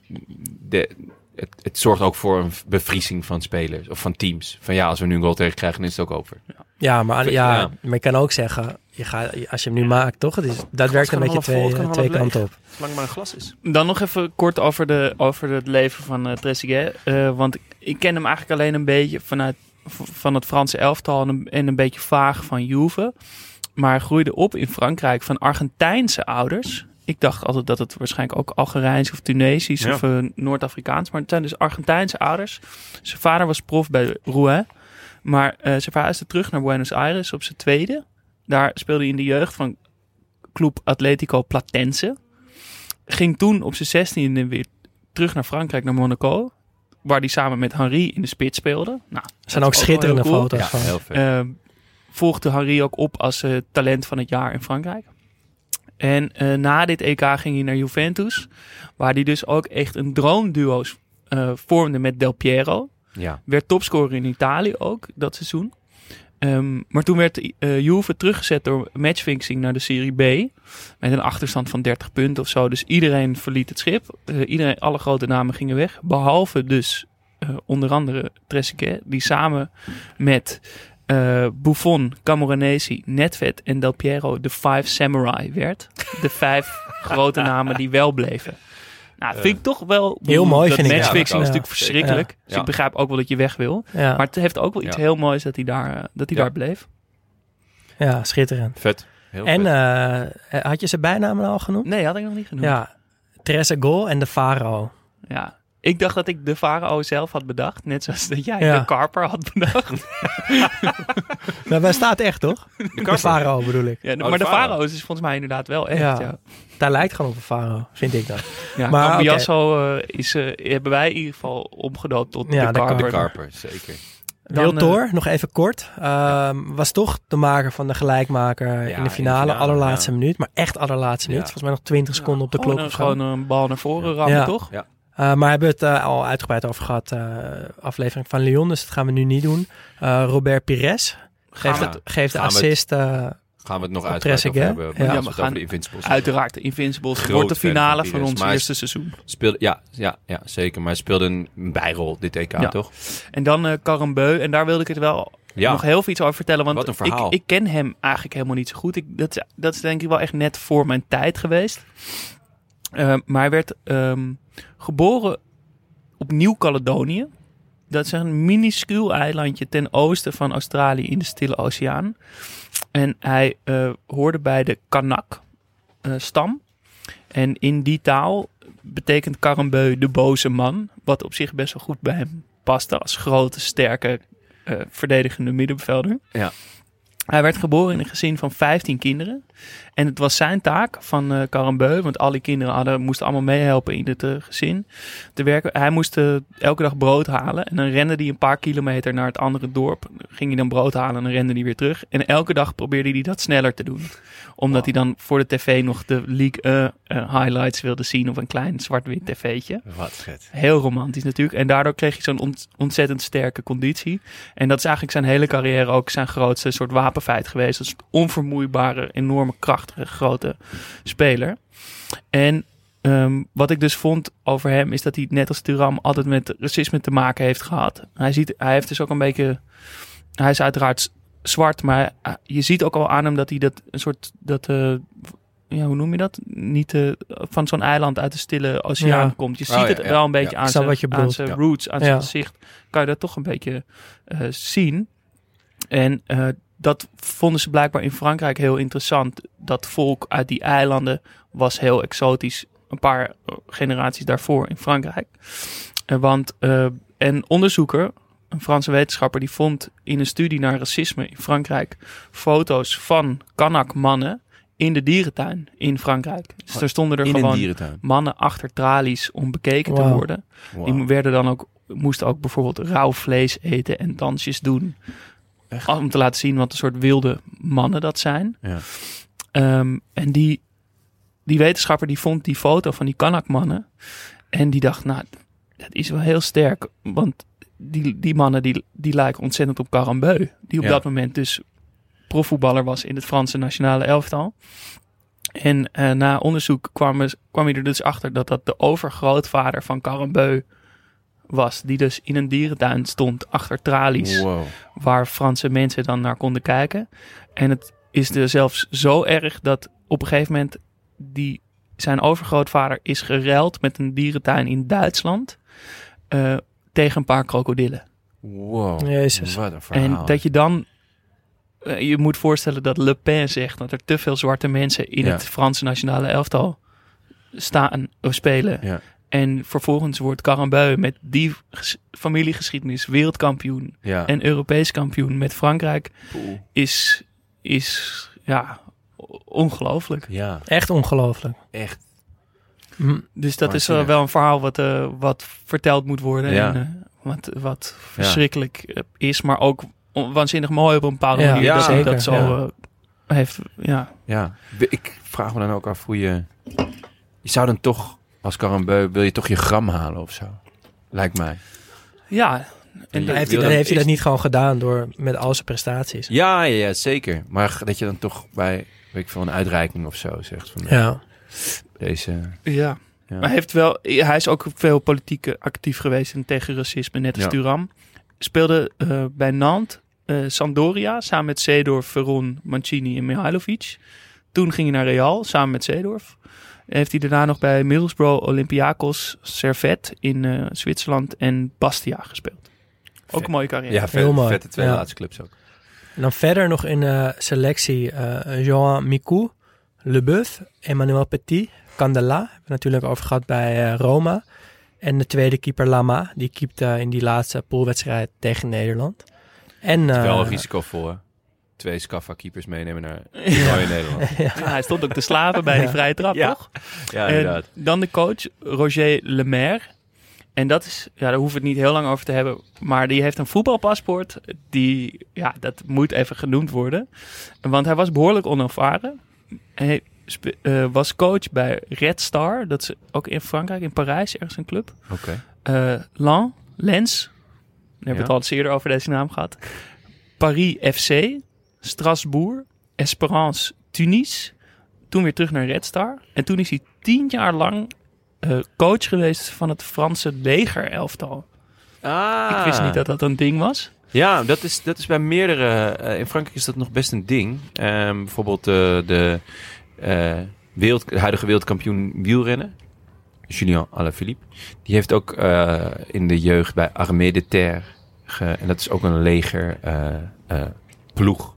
De, het, het zorgt ook voor een bevriezing van spelers of van teams. Van ja, als we nu een goal tegen krijgen, dan is het ook over. Ja, maar, ja, Ja. maar je kan ook zeggen, je gaat, als je hem nu maakt, toch? Het is, dat werkt een beetje vol, twee, kan twee kanten op. Zolang maar een glas is. Dan nog even kort over, de, over het leven van uh, Trezeguet. Eh, want ik ken hem eigenlijk alleen een beetje vanuit van het Franse elftal en een, en een beetje vaag van Juve. Maar hij groeide op in Frankrijk van Argentijnse ouders. Ik dacht altijd dat het waarschijnlijk ook Algerijns of Tunesisch Ja. of eh, Noord-Afrikaans. Maar het zijn dus Argentijnse ouders. Zijn vader was prof bij Rouen. Maar eh, zijn verhuisde terug naar Buenos Aires op zijn tweede. Daar speelde hij in de jeugd van Club Atletico Platense. Ging toen op zijn zestiende weer terug naar Frankrijk, naar Monaco. Waar hij samen met Henri in de spits speelde. Nou, Er zijn ook schitterende cool. foto's Ja, van. heel vet. Eh, volgde Henri ook op als eh, talent van het jaar in Frankrijk. En eh, na dit EK ging hij naar Juventus. Waar hij dus ook echt een droomduo eh, vormde met Del Piero. ja. Werd topscorer in Italië ook dat seizoen. Ehm, maar toen werd eh Juve teruggezet door matchfixing naar de Serie B. Met een achterstand van 30 punten of zo. Dus iedereen verliet het schip. Eh, iedereen, alle grote namen gingen weg. Behalve dus eh, onder andere Trezeguet. Die samen met Buffon, Camoranesi, Netvet en Del Piero de Five Samurai werd. De vijf grote namen die wel bleven. Nou, dat vind ik toch wel... Heel mooi, dat vind ik. matchfixing Ja, is ja. natuurlijk verschrikkelijk. Dus Ja. ik begrijp ook wel dat je weg wil. Ja, Maar het heeft ook wel iets Ja. heel moois dat hij daar, eh, dat hij Ja. daar bleef. ja, schitterend. Vet. Heel En vet. eh, had je zijn bijnamen al genoemd? Nee, had ik nog niet genoemd. Ja, Trezeguet en de Faro. Ja. Ik dacht dat ik de Farao zelf had bedacht. Net zoals dat jij Ja. de Karper had bedacht. Maar bij staat echt, toch? De, Faro bedoel ik. Ja, de- Oh, maar de de Farao. Farao is volgens mij inderdaad wel echt. Ja. Ja. Daar lijkt gewoon op een Faro, vind ik dan. Ja, Maar, Cambiasso eh, is, eh, hebben wij in ieder geval omgedoopt tot Ja, de de Karper. de Karper, zeker. Dan, Wil eh, Thor, nog even kort, ehm, was toch de maker van de gelijkmaker in de in de finale, allerlaatste ja. minuut. Maar echt allerlaatste minuut. Volgens mij nog 20 seconden op de klok. Gewoon een bal naar voren rammen, Ja. Eh, maar we hebben het eh, al uitgebreid over gehad, eh, aflevering van Lyon, dus dat gaan we nu niet doen. Eh, Robert Pires geeft, we- het, geeft de gaan we het- assist. Gaan we het nog uitgebreid over hebben. ja. Ja, we we gaan over de Invincibles. Uiteraard, de Invincibles Groot wordt de finale van ons eerste seizoen. Speelde, ja, ja, ja, zeker. Maar hij speelde een bijrol dit EK, Ja. toch? En dan eh Karambeu. En daar wilde ik het wel Ja. nog heel veel iets over vertellen. Want Wat een ik, verhaal. ik ken hem eigenlijk helemaal niet zo goed. Ik, dat, dat is denk ik wel echt net voor mijn tijd geweest. Eh, maar hij werd ehm, geboren op Nieuw-Caledonië. dat is een minuscuul eilandje ten oosten van Australië in de Stille Oceaan. En hij eh, hoorde bij de Kanak-stam. en in die taal betekent Karambeu de boze man. Wat op zich best wel goed bij hem paste als grote, sterke, eh, verdedigende middenvelder. Ja. Hij werd geboren in een gezin van 15 kinderen. En het was zijn taak van Karambeu, want alle kinderen hadden, moesten allemaal meehelpen in het eh, gezin te werken. Hij moest eh, elke dag brood halen en dan rende hij een paar kilometer naar het andere dorp. Ging hij dan brood halen en dan rende hij weer terug. En elke dag probeerde hij dat sneller te doen. Omdat hij dan voor de tv nog de League highlights wilde zien op een klein zwart-wit tv'tje. Wat vet. Heel romantisch natuurlijk. En daardoor kreeg hij zo'n ont- ontzettend sterke conditie. En dat is eigenlijk zijn hele carrière ook zijn grootste soort wapenfeit geweest. Een soort onvermoeibare, enorme, krachtige, grote speler. En ehm, wat ik dus vond over hem is dat hij net als Thuram altijd met racisme te maken heeft gehad. Hij, ziet, hij heeft dus ook een beetje... Hij is uiteraard zwart, maar hij- je ziet ook al aan hem dat hij dat een soort... Dat, eh, ja, hoe noem je dat? Niet eh, van zo'n eiland uit de stille oceaan Ja. komt. Je Oh, ziet ja, het ja. wel een beetje Ja. aan zijn, wat je aan bedoelt. zijn Ja. roots, aan zijn Ja. gezicht. Kan je dat toch een beetje eh, zien. En eh, dat vonden ze blijkbaar in Frankrijk heel interessant. Dat volk uit die eilanden was heel exotisch. Een paar eh, generaties daarvoor in Frankrijk. Eh, want eh, een onderzoeker, een Franse wetenschapper, die vond in een studie naar racisme in Frankrijk foto's van Kanak-mannen in de dierentuin in Frankrijk. Dus er stonden er gewoon mannen achter tralies om bekeken te worden. Wow. Die werden dan ook, moesten ook bijvoorbeeld rauw vlees eten en dansjes doen. Echt? Om te laten zien wat een soort wilde mannen dat zijn. Ja. Ehm, en die, die wetenschapper die vond die foto van die Kanak-mannen. En die dacht, nou, dat is wel heel sterk. Want die, die mannen die, die lijken ontzettend op Carambeu. Die op Ja. dat moment dus profvoetballer was in het Franse nationale elftal. En eh, na onderzoek kwam, kwam hij er dus achter dat dat de overgrootvader van Carambeu was. Die dus in een dierentuin stond achter tralies Wow. waar Franse mensen dan naar konden kijken. En het is er zelfs zo erg dat op een gegeven moment die, zijn overgrootvader is geruild met een dierentuin in Duitsland eh, tegen een paar krokodillen. Wow. Jezus. Wat een verhaal. En dat je dan, eh, je moet voorstellen dat Le Pen zegt dat er te veel zwarte mensen in Ja. het Franse nationale elftal staan of spelen. Ja. En vervolgens wordt Carambeu met die ges- familiegeschiedenis wereldkampioen Ja. en Europees kampioen met Frankrijk is, is ja, ongelooflijk. Ja, Echt ongelooflijk. echt. Hm. Dus dat is wel een verhaal wat, eh, wat verteld moet worden. Ja. En, eh, wat, wat verschrikkelijk eh, is, maar ook waanzinnig mooi op een bepaalde manier. ja, dat zeker, dat zo ja. eh, heeft. Ja. Ja. Ik vraag me dan ook af hoe je... Je zou dan toch, als Carambeu, wil je toch je gram halen of zo? Lijkt mij. ja. En heeft, hij, dat- heeft hij dat niet gewoon gedaan door met al zijn prestaties? Ja, ja, ja, zeker. Maar dat je dan toch bij, weet ik veel, een uitreiking of zo zegt van Ja. deze... ja. Ja. Maar hij, heeft wel, hij is ook veel politiek eh, actief geweest en tegen racisme, net als Ja. Speelde eh, bij Nantes, eh, Sampdoria, samen met Seedorf, Veron, Mancini en Mihailovic. Toen ging hij naar Real, samen met Seedorf. Heeft hij daarna nog bij Middlesbrough, Olympiakos, Servet in eh, Zwitserland en Bastia gespeeld. Ook een mooie carrière. Ja, vet, mooi. vette twee Ja. laatste clubs ook. En dan verder nog in de selectie eh Jean Micou, Leboeuf, Emmanuel Petit, Candela. Hebben we natuurlijk over gehad bij eh, Roma. En de tweede keeper Lama, die keepte in die laatste poolwedstrijd tegen Nederland. En, Het is wel eh, een risicovol, hè? Twee Scaffa-keepers meenemen naar in Nederland. Ja, hij stond ook te slapen bij die Ja. vrije trap, Ja. toch? Ja, En inderdaad. dan de coach Roger Lemaire. En dat is, ja, daar hoeven we het niet heel lang over te hebben. Maar die heeft een voetbalpaspoort. Die, ja, dat moet even genoemd worden. Want hij was behoorlijk onervaren. Hij eh, was coach bij Red Star. Dat is ook in Frankrijk, in Parijs, ergens een club. Oké. Eh Lan, Lens. We hebben Ja. het al eens eerder over deze naam gehad. Paris FC, Strasbourg, Esperance, Tunis. Toen weer terug naar Red Star. En toen is hij tien jaar lang eh, coach geweest van het Franse legerelftal. Ah. Ik wist niet dat dat een ding was. Ja, dat is, dat is bij meerdere... eh, in Frankrijk is dat nog best een ding. Ehm, bijvoorbeeld eh, de wereld, huidige wereldkampioen wielrennen. Julien Alaphilippe. Die heeft ook in de jeugd bij Armée de Terre. Ge, en dat is ook een leger ploeg.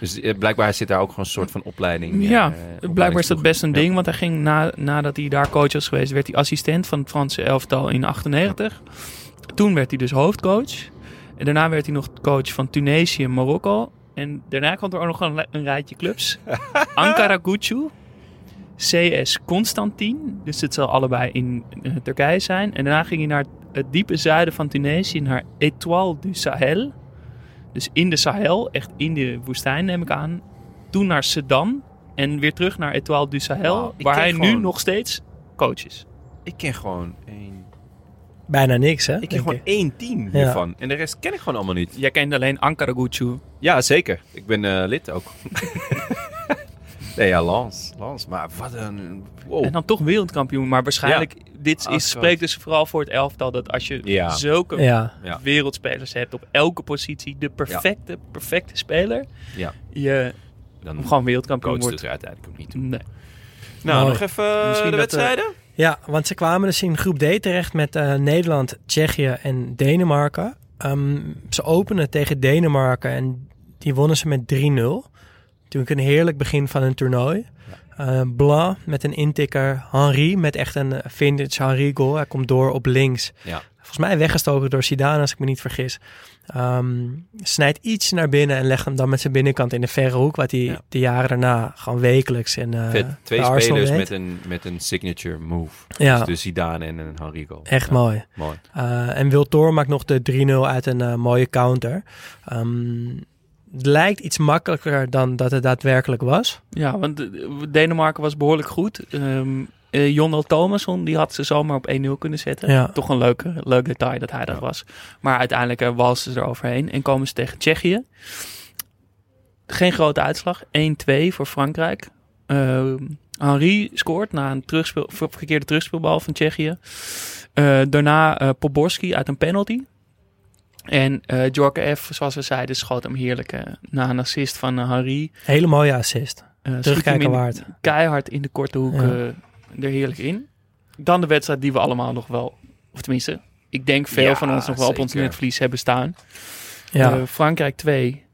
Dus eh, blijkbaar zit daar ook gewoon een soort van opleiding. eh, Ja, blijkbaar is dat best een ding. Want hij ging na, nadat hij daar coach was geweest, werd hij assistent van het Franse elftal in 98. Toen werd hij dus hoofdcoach. En daarna werd hij nog coach van Tunesië en Marokko. En daarna kwam er ook nog een, een rijtje clubs. Ankara Gucu, CS Constantin. Dus het zal allebei in eh, Turkije zijn. En daarna ging hij naar het diepe zuiden van Tunesië, naar Étoile du Sahel. Dus in de Sahel, echt in de woestijn neem ik aan. Toen naar Sedan en weer terug naar Étoile du Sahel, waar hij nu nog steeds coach is. Ik ken gewoon één, Bijna niks, hè? ik ken gewoon één team Ja. hiervan. En de rest ken ik gewoon allemaal niet. Jij kent alleen Ankara Gucu. Ja, zeker. Ik ben eh, lid ook. nee, ja, Lans. Lans. Maar wat een... Wow. En dan toch wereldkampioen. Maar waarschijnlijk, dit Ah, is, spreekt dus vooral voor het elftal. Dat als je Ja. zulke Ja. Ja. wereldspelers hebt op elke positie. De perfecte, perfecte speler. Ja. Je Dan gewoon wereldkampioen wordt. het er uiteindelijk ook niet toe. Nee. Nou, Mooi. nog even eh, Misschien de eh, wedstrijden? Ja, want ze kwamen dus in groep D terecht met eh, Nederland, Tsjechië en Denemarken. Ehm, ze openen tegen Denemarken en die wonnen ze met 3-0. Toen een heerlijk begin van een toernooi. Eh Blanc met een intikker. Henri met echt een eh, vintage Henri goal. Hij komt door op links. Ja. Volgens mij weggestoken door Zidane, als ik me niet vergis. Ehm, snijdt iets naar binnen en legt hem dan met zijn binnenkant in de verre hoek. Wat hij Ja. de jaren daarna gewoon wekelijks in eh Vet. Twee spelers met een, met een signature move. Ja. Dus de Zidane en een Henri goal. Echt Ja, mooi. Mooi. Uh, en Wiltor maakt nog de 3-0 uit een mooie counter. Ehm, lijkt iets makkelijker dan dat het daadwerkelijk was. Ja, want Denemarken was behoorlijk goed. Ehm eh, Jonel Thomasson, die had ze zomaar op 1-0 kunnen zetten. Ja. Toch een leuke, leuk detail dat hij dat Ja. was. Maar uiteindelijk uh, walsen ze er overheen en komen ze tegen Tsjechië. Geen grote uitslag. 1-2 voor Frankrijk. Ehm Henri scoort na een terugspeel, ver- verkeerde terugspeelbal van Tsjechië. Eh, daarna Poborski uit een penalty. En eh Jorke F, zoals we zeiden, schoot hem heerlijk eh, na een assist van eh, Henri. Hele mooie assist. Terugkijken waard. Keihard in de korte hoek Ja. eh, er heerlijk in. Dan de wedstrijd die we allemaal nog wel, of tenminste, ik denk veel Ja, van ons nog wel op ons netvlies hebben staan. Ja, Eh, Frankrijk 2,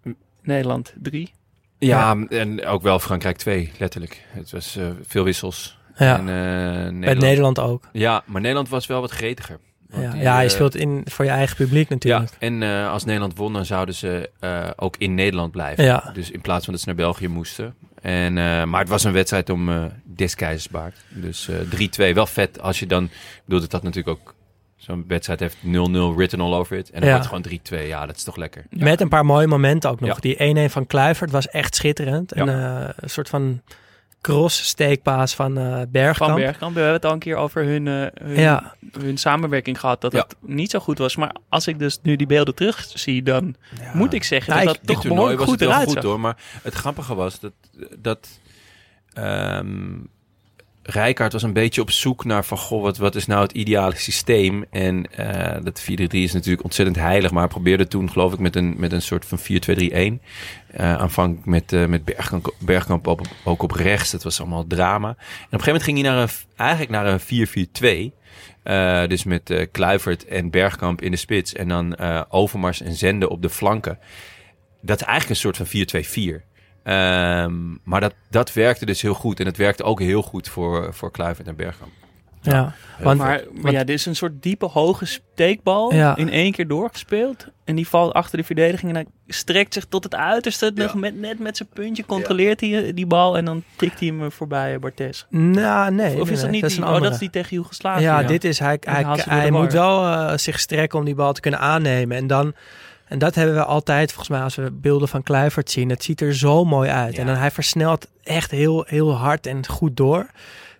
Nederland 3. Ja, en ook wel Frankrijk 2, letterlijk. Het was eh, veel wissels. ja. En, eh, bij Nederland, Nederland ook. Ja, maar Nederland was wel wat gretiger. Ja, die, ja, je eh, speelt in, voor je eigen publiek Ja, natuurlijk. en eh, als Nederland won, dan zouden ze eh, ook in Nederland blijven. Ja. Dus in plaats van dat ze naar België moesten. En, maar het was een wedstrijd om eh des keizers baard. Dus eh 3-2, wel vet als je dan... Ik bedoel, dat dat natuurlijk ook... Zo'n wedstrijd heeft 0-0 written all over it. En dan Ja. wordt het gewoon 3-2. Ja, dat is toch lekker. Met een paar mooie momenten ook nog. Ja. Die 1-1 van Kluivert was echt schitterend. En, een soort van cross-steekpaas van eh Bergkamp. Van Bergkamp. We hebben het al een keer over hun, eh, hun, Ja. hun samenwerking gehad. Dat Ja. het niet zo goed was. Maar als ik dus nu die beelden terug zie, dan moet ik zeggen Nou, dat ik- dat toch behoorlijk was goed het wel eruit goed hoor. Maar het grappige was dat... dat ehm Rijkaard was een beetje op zoek naar van... Goh, wat, wat is nou het ideale systeem? En eh, dat 4-3-3 is natuurlijk ontzettend heilig. Maar hij probeerde toen geloof ik met een, met een soort van 4-2-3-1. eh aanvankelijk met, eh, met Bergkamp, Bergkamp ook op rechts. Dat was allemaal drama. En op een gegeven moment ging hij naar een, eigenlijk naar een 4-4-2... Eh, dus met eh Kluivert en Bergkamp in de spits. En dan eh, Overmars en Zende op de flanken. Dat is eigenlijk een soort van 4-2-4. Ehm, maar dat, dat werkte dus heel goed. En het werkte ook heel goed voor, voor Kluivert en Bergkamp. Ja, want Maar, maar ja, dit is een soort diepe, hoge steekbal Ja. in één keer doorgespeeld. En die valt achter de verdediging en hij strekt zich tot het uiterste. Ja. Nog met, net met zijn puntje controleert hij eh, die bal en dan tikt hij hem er voorbij, Bartes. nou, nee. of is nee, dat nee, niet dat die? oh, dat is die tegen Joegoslavië. Ja, dit is hij. Hij, hij moet wel eh, zich strekken om die bal te kunnen aannemen. En dan. En dat hebben we altijd, volgens mij, als we beelden van Kluivert zien. Het ziet er zo mooi uit. Ja. En dan hij versnelt echt heel, heel hard en goed door.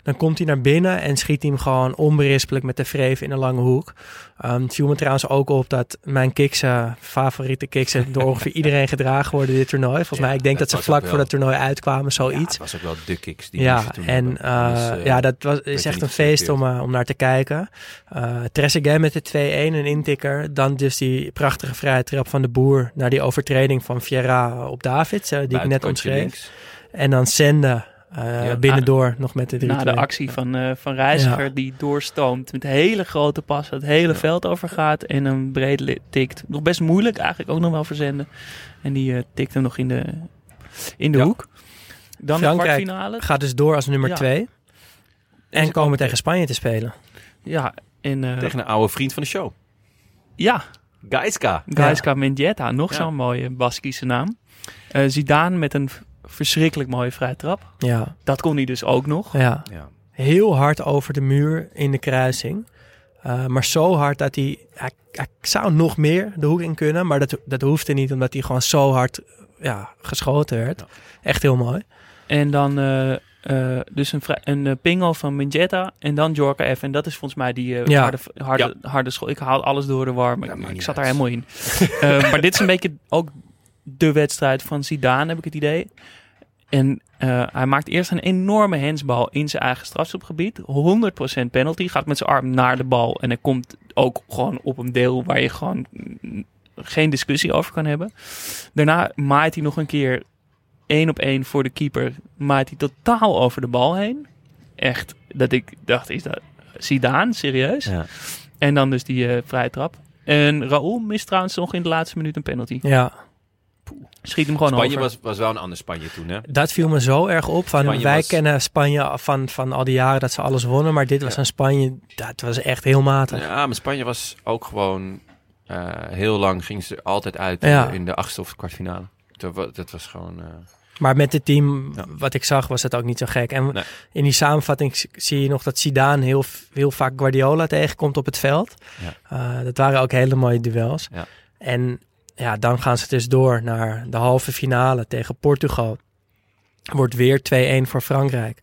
Dan komt hij naar binnen en schiet hij hem gewoon onberispelijk met de vreef in een lange hoek. Ehm het viel me trouwens ook op dat mijn kiksen, favoriete kiksen, door ongeveer iedereen gedragen worden dit toernooi. Volgens Ja, mij, ik denk dat dat, ze vlak wel- voor dat toernooi uitkwamen, Ja, zoiets. het was ook wel de kicks die Ja, en Dus, eh, ja, dat was, is echt een feest om, eh, om naar te kijken. Uh, Trezeguet met de 2-1, een intikker. Dan dus die prachtige vrije trap van de boer naar die overtreding van Vieira op David, die ik net omschreef. En dan Sende eh, Ja. binnendoor nog met de 3 Na de actie van, eh, van Reiziger Ja. die doorstoomt met hele grote passen, het hele veld overgaat en een breed tikt. Nog best moeilijk eigenlijk ook nog wel verzenden. En die eh, tikt hem nog in de, in de Ja. hoek. Dan de kwartfinale. Gaat dus door als nummer Ja. 2. En Is komen tegen Spanje te spelen. Ja, en eh, Tegen een oude vriend van de show. ja, Gaiska. Gaisca Mendieta, nog Ja. zo'n mooie Baskische naam. Eh Zidane met een verschrikkelijk mooie vrije trap. Ja, Dat kon hij dus ook nog. ja. Ja. heel hard over de muur in de kruising. Uh, maar zo hard dat hij, hij... Hij zou nog meer de hoek in kunnen. Maar dat, dat hoefde niet, omdat hij gewoon zo hard ja, geschoten werd. Ja. Echt heel mooi. En dan eh, eh, dus een, vrij- een eh, pingel van Mendieta en dan Jorka F. En dat is volgens mij die eh, Ja. harde, harde, harde school. Ik haal alles door de war, maar Ja, ik- ik zat daar helemaal in. Eh, maar dit is een beetje ook de wedstrijd van Zidane, heb ik het idee. En eh, hij maakt eerst een enorme hensbal in zijn eigen strafschopgebied. 100% penalty. Gaat met zijn arm naar de bal. En hij komt ook gewoon op een deel waar je gewoon geen discussie over kan hebben. Daarna maait hij nog een keer één op één voor de keeper. Maait hij totaal over de bal heen. Echt, dat ik dacht, is dat Zidane? Serieus? Ja. En dan dus die eh, vrije trap. En Raúl mist trouwens nog in de laatste minuut een penalty. Ja, Schiet hem gewoon Spanje over. was, was wel een ander Spanje toen, hè? dat viel me zo erg op. Van, Spanje wij was- kennen Spanje van, van al die jaren dat ze alles wonnen. Maar dit was een Spanje, dat was echt heel matig. Ja, maar Spanje was ook gewoon... eh, heel lang ging ze altijd uit Ja. in de achtste of kwartfinale. Dat, wa- dat was gewoon... eh, Maar met het team, Ja. wat ik zag, was het ook niet zo gek. En Nee. in die samenvatting zie je nog dat Zidane heel, heel vaak Guardiola tegenkomt op het veld. Ja. Eh, dat waren ook hele mooie duels. Ja. En ja, dan gaan ze dus door naar de halve finale tegen Portugal. Wordt weer 2-1 voor Frankrijk.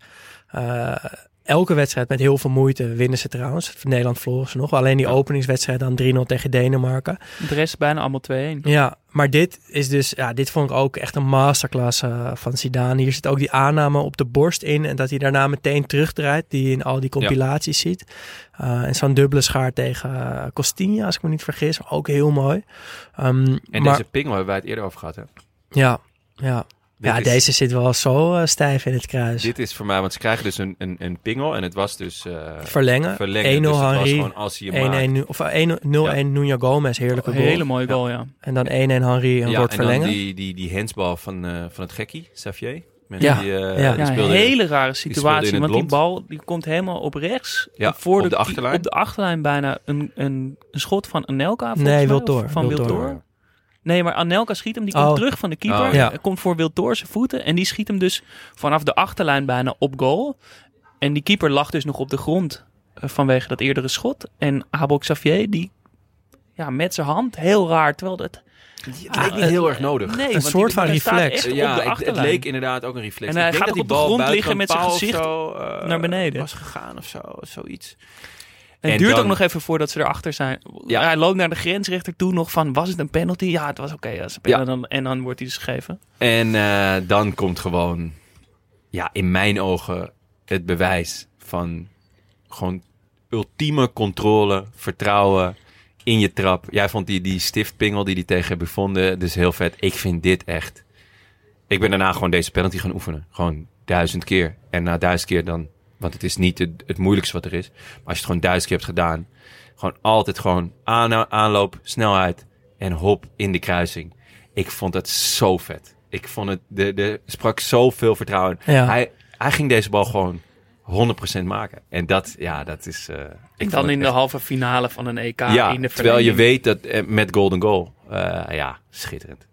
Eh, elke wedstrijd met heel veel moeite winnen ze trouwens. Nederland verloren ze nog. Alleen die Ja. openingswedstrijd dan 3-0 tegen Denemarken. De rest bijna allemaal 2-1. Ja, maar dit is dus, ja, dit vond ik ook echt een masterclass eh, van Zidane. Hier zit ook die aanname op de borst in en dat hij daarna meteen terugdraait, die je in al die compilaties ziet. Eh, en zo'n dubbele schaar tegen uh, Costinha, als ik me niet vergis, ook heel mooi. Ehm, En maar, deze pingel hebben wij het eerder over gehad, hè? ja, ja. Ja, is- deze zit wel zo eh, stijf in het kruis. Dit is voor mij, want ze krijgen dus een, een, een pingel en het was dus eh Verlengen. 1-0 verlengen. Dus het was Henry. gewoon als hij hem 1-1 maakt. nu, of eh, 1-0-1 Nuno Gomez, heerlijke Een goal. hele mooie goal, ja. En dan 1-1 Henry en ja, wordt en dan verlengen. die, die, die hensbal van, eh, van het gekkie, Xavier. Met Ja, Die, eh, ja. die Ja, een speelde- hele rare speelde situatie. Want die bal die komt helemaal op rechts. Ja, voor op de ki- achterlijn. Op de achterlijn bijna een, een, een schot van Anelka. Nee, Wiltor, Van Wiltor. Nee, maar Anelka schiet hem. Die Oh. komt terug van de keeper. Oh, ja. Komt voor Wiltor zijn voeten. En die schiet hem dus vanaf de achterlijn bijna op goal. En die keeper lag dus nog op de grond eh, vanwege dat eerdere schot. En Abel Xavier, die ja, met zijn hand, heel raar. Terwijl dat... Het leek niet heel erg nodig. Nee, Een soort van reflex. ja, op het, leek inderdaad ook een reflex. En hij Ik denk gaat dat ook die op de bal grond liggen met zijn gezicht zo, eh, naar beneden. was gegaan of zo, zoiets. En het En duurt dan- ook nog even voordat ze erachter zijn. Ja. Hij loopt naar de grensrechter toe nog van, was het een penalty? Ja, het was oké. spelen Ja. dan, en dan wordt hij dus gegeven. En eh, dan komt gewoon, ja, in mijn ogen het bewijs van gewoon ultieme controle, vertrouwen in je trap. Jij vond die, die stiftpingel die die tegen hebben gevonden, dus heel vet. Ik vind dit echt. Ik ben daarna gewoon deze penalty gaan oefenen. Gewoon duizend keer. En na duizend keer dan, want het is niet het, het moeilijkste wat er is. Maar als je het gewoon duizend keer hebt gedaan, gewoon altijd gewoon aan, aanloop, snelheid en hop in de kruising. Ik vond het zo vet. Ik vond het, de, de sprak zoveel vertrouwen. Ja. Hij, hij ging deze bal gewoon 100% maken. En dat, ja, dat is. eh, ik dan in de halve finale van een EK ja, in de terwijl je weet dat eh, met Golden Goal. eh, ja, schitterend.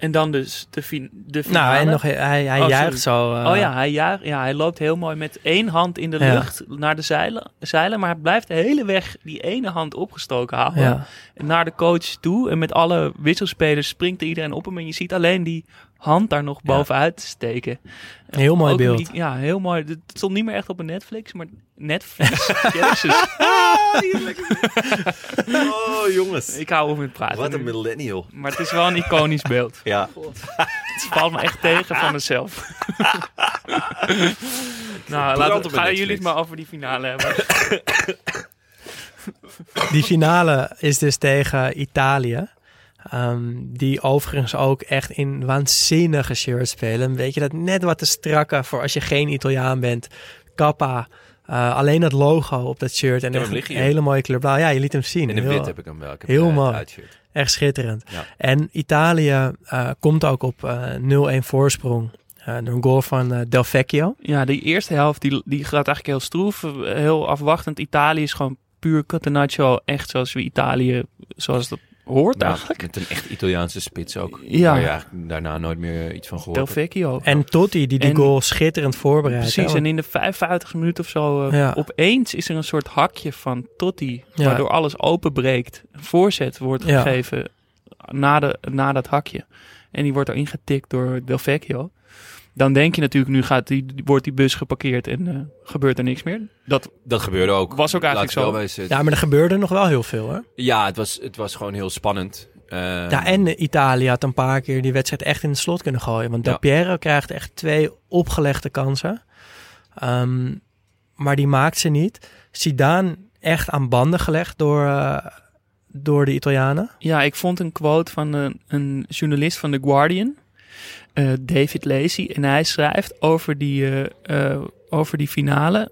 En dan dus de, fin de finale. Nou, en nog, hij, hij Oh, juicht zo. eh, oh ja hij, juicht, ja, hij loopt heel mooi met één hand in de Ja. lucht naar de zeilen, zeilen. Maar hij blijft de hele weg die ene hand opgestoken houden. Ja. Naar de coach toe. En met alle wisselspelers springt er iedereen op hem. En je ziet alleen die hand daar nog Ja. bovenuit steken. Heel mooi beeld. niet- ja, heel mooi. Het stond niet meer echt op een Netflix, maar Netflix. Jezus. Oh, jongens. Ik hou over met praten. nu. millennial. Maar het is wel een iconisch beeld. Ja. Het valt me echt tegen van mezelf. nou, laten, een gaan jullie het maar over die finale hebben. Die finale is dus tegen Italië. Ehm, die overigens ook echt in waanzinnige shirts spelen. Weet je dat net wat te strakke voor als je geen Italiaan bent. Kappa. Eh, alleen dat logo op dat shirt. En echt een hele mooie kleur. blauw. Ja, je liet hem zien. In de Heel- wit heb ik hem wel. Ik heb heel eh, mooi. Echt schitterend. Ja. En Italië eh, komt ook op eh 0-1 voorsprong. eh, door een goal van Del Vecchio. Ja, die eerste helft die, die gaat eigenlijk heel stroef, heel afwachtend. Italië is gewoon puur catenaccio, echt zoals we Italië, zoals dat hoort Nou, eigenlijk. met een echt Italiaanse spits ook. Ja. Waar je eigenlijk daarna nooit meer iets van gehoord Del. Vecchio. En Totti, die die En- goal schitterend voorbereidt. Precies, en in de 55 minuten of zo, eh, Ja. opeens is er een soort hakje van Totti, Ja. waardoor alles openbreekt. Een voorzet wordt Ja. gegeven na, de, na dat hakje. En die wordt erin getikt door Del Vecchio. Dan denk je natuurlijk, nu gaat die, wordt die bus geparkeerd en eh, gebeurt er niks meer. Dat Dat gebeurde ook. Was ook eigenlijk zo. Ja, maar er gebeurde nog wel heel veel hoor. Ja, het was, het was gewoon heel spannend. Ehm, Ja, en eh, Italië had een paar keer die wedstrijd echt in het slot kunnen gooien. Want Ja. Piero krijgt echt twee opgelegde kansen. Ehm, maar die maakt ze niet. Zidane echt aan banden gelegd door, eh, door de Italianen. Ja, ik vond een quote van een, een journalist van The Guardian, eh, David Lacey. En hij schrijft over die, eh, eh, over die finale.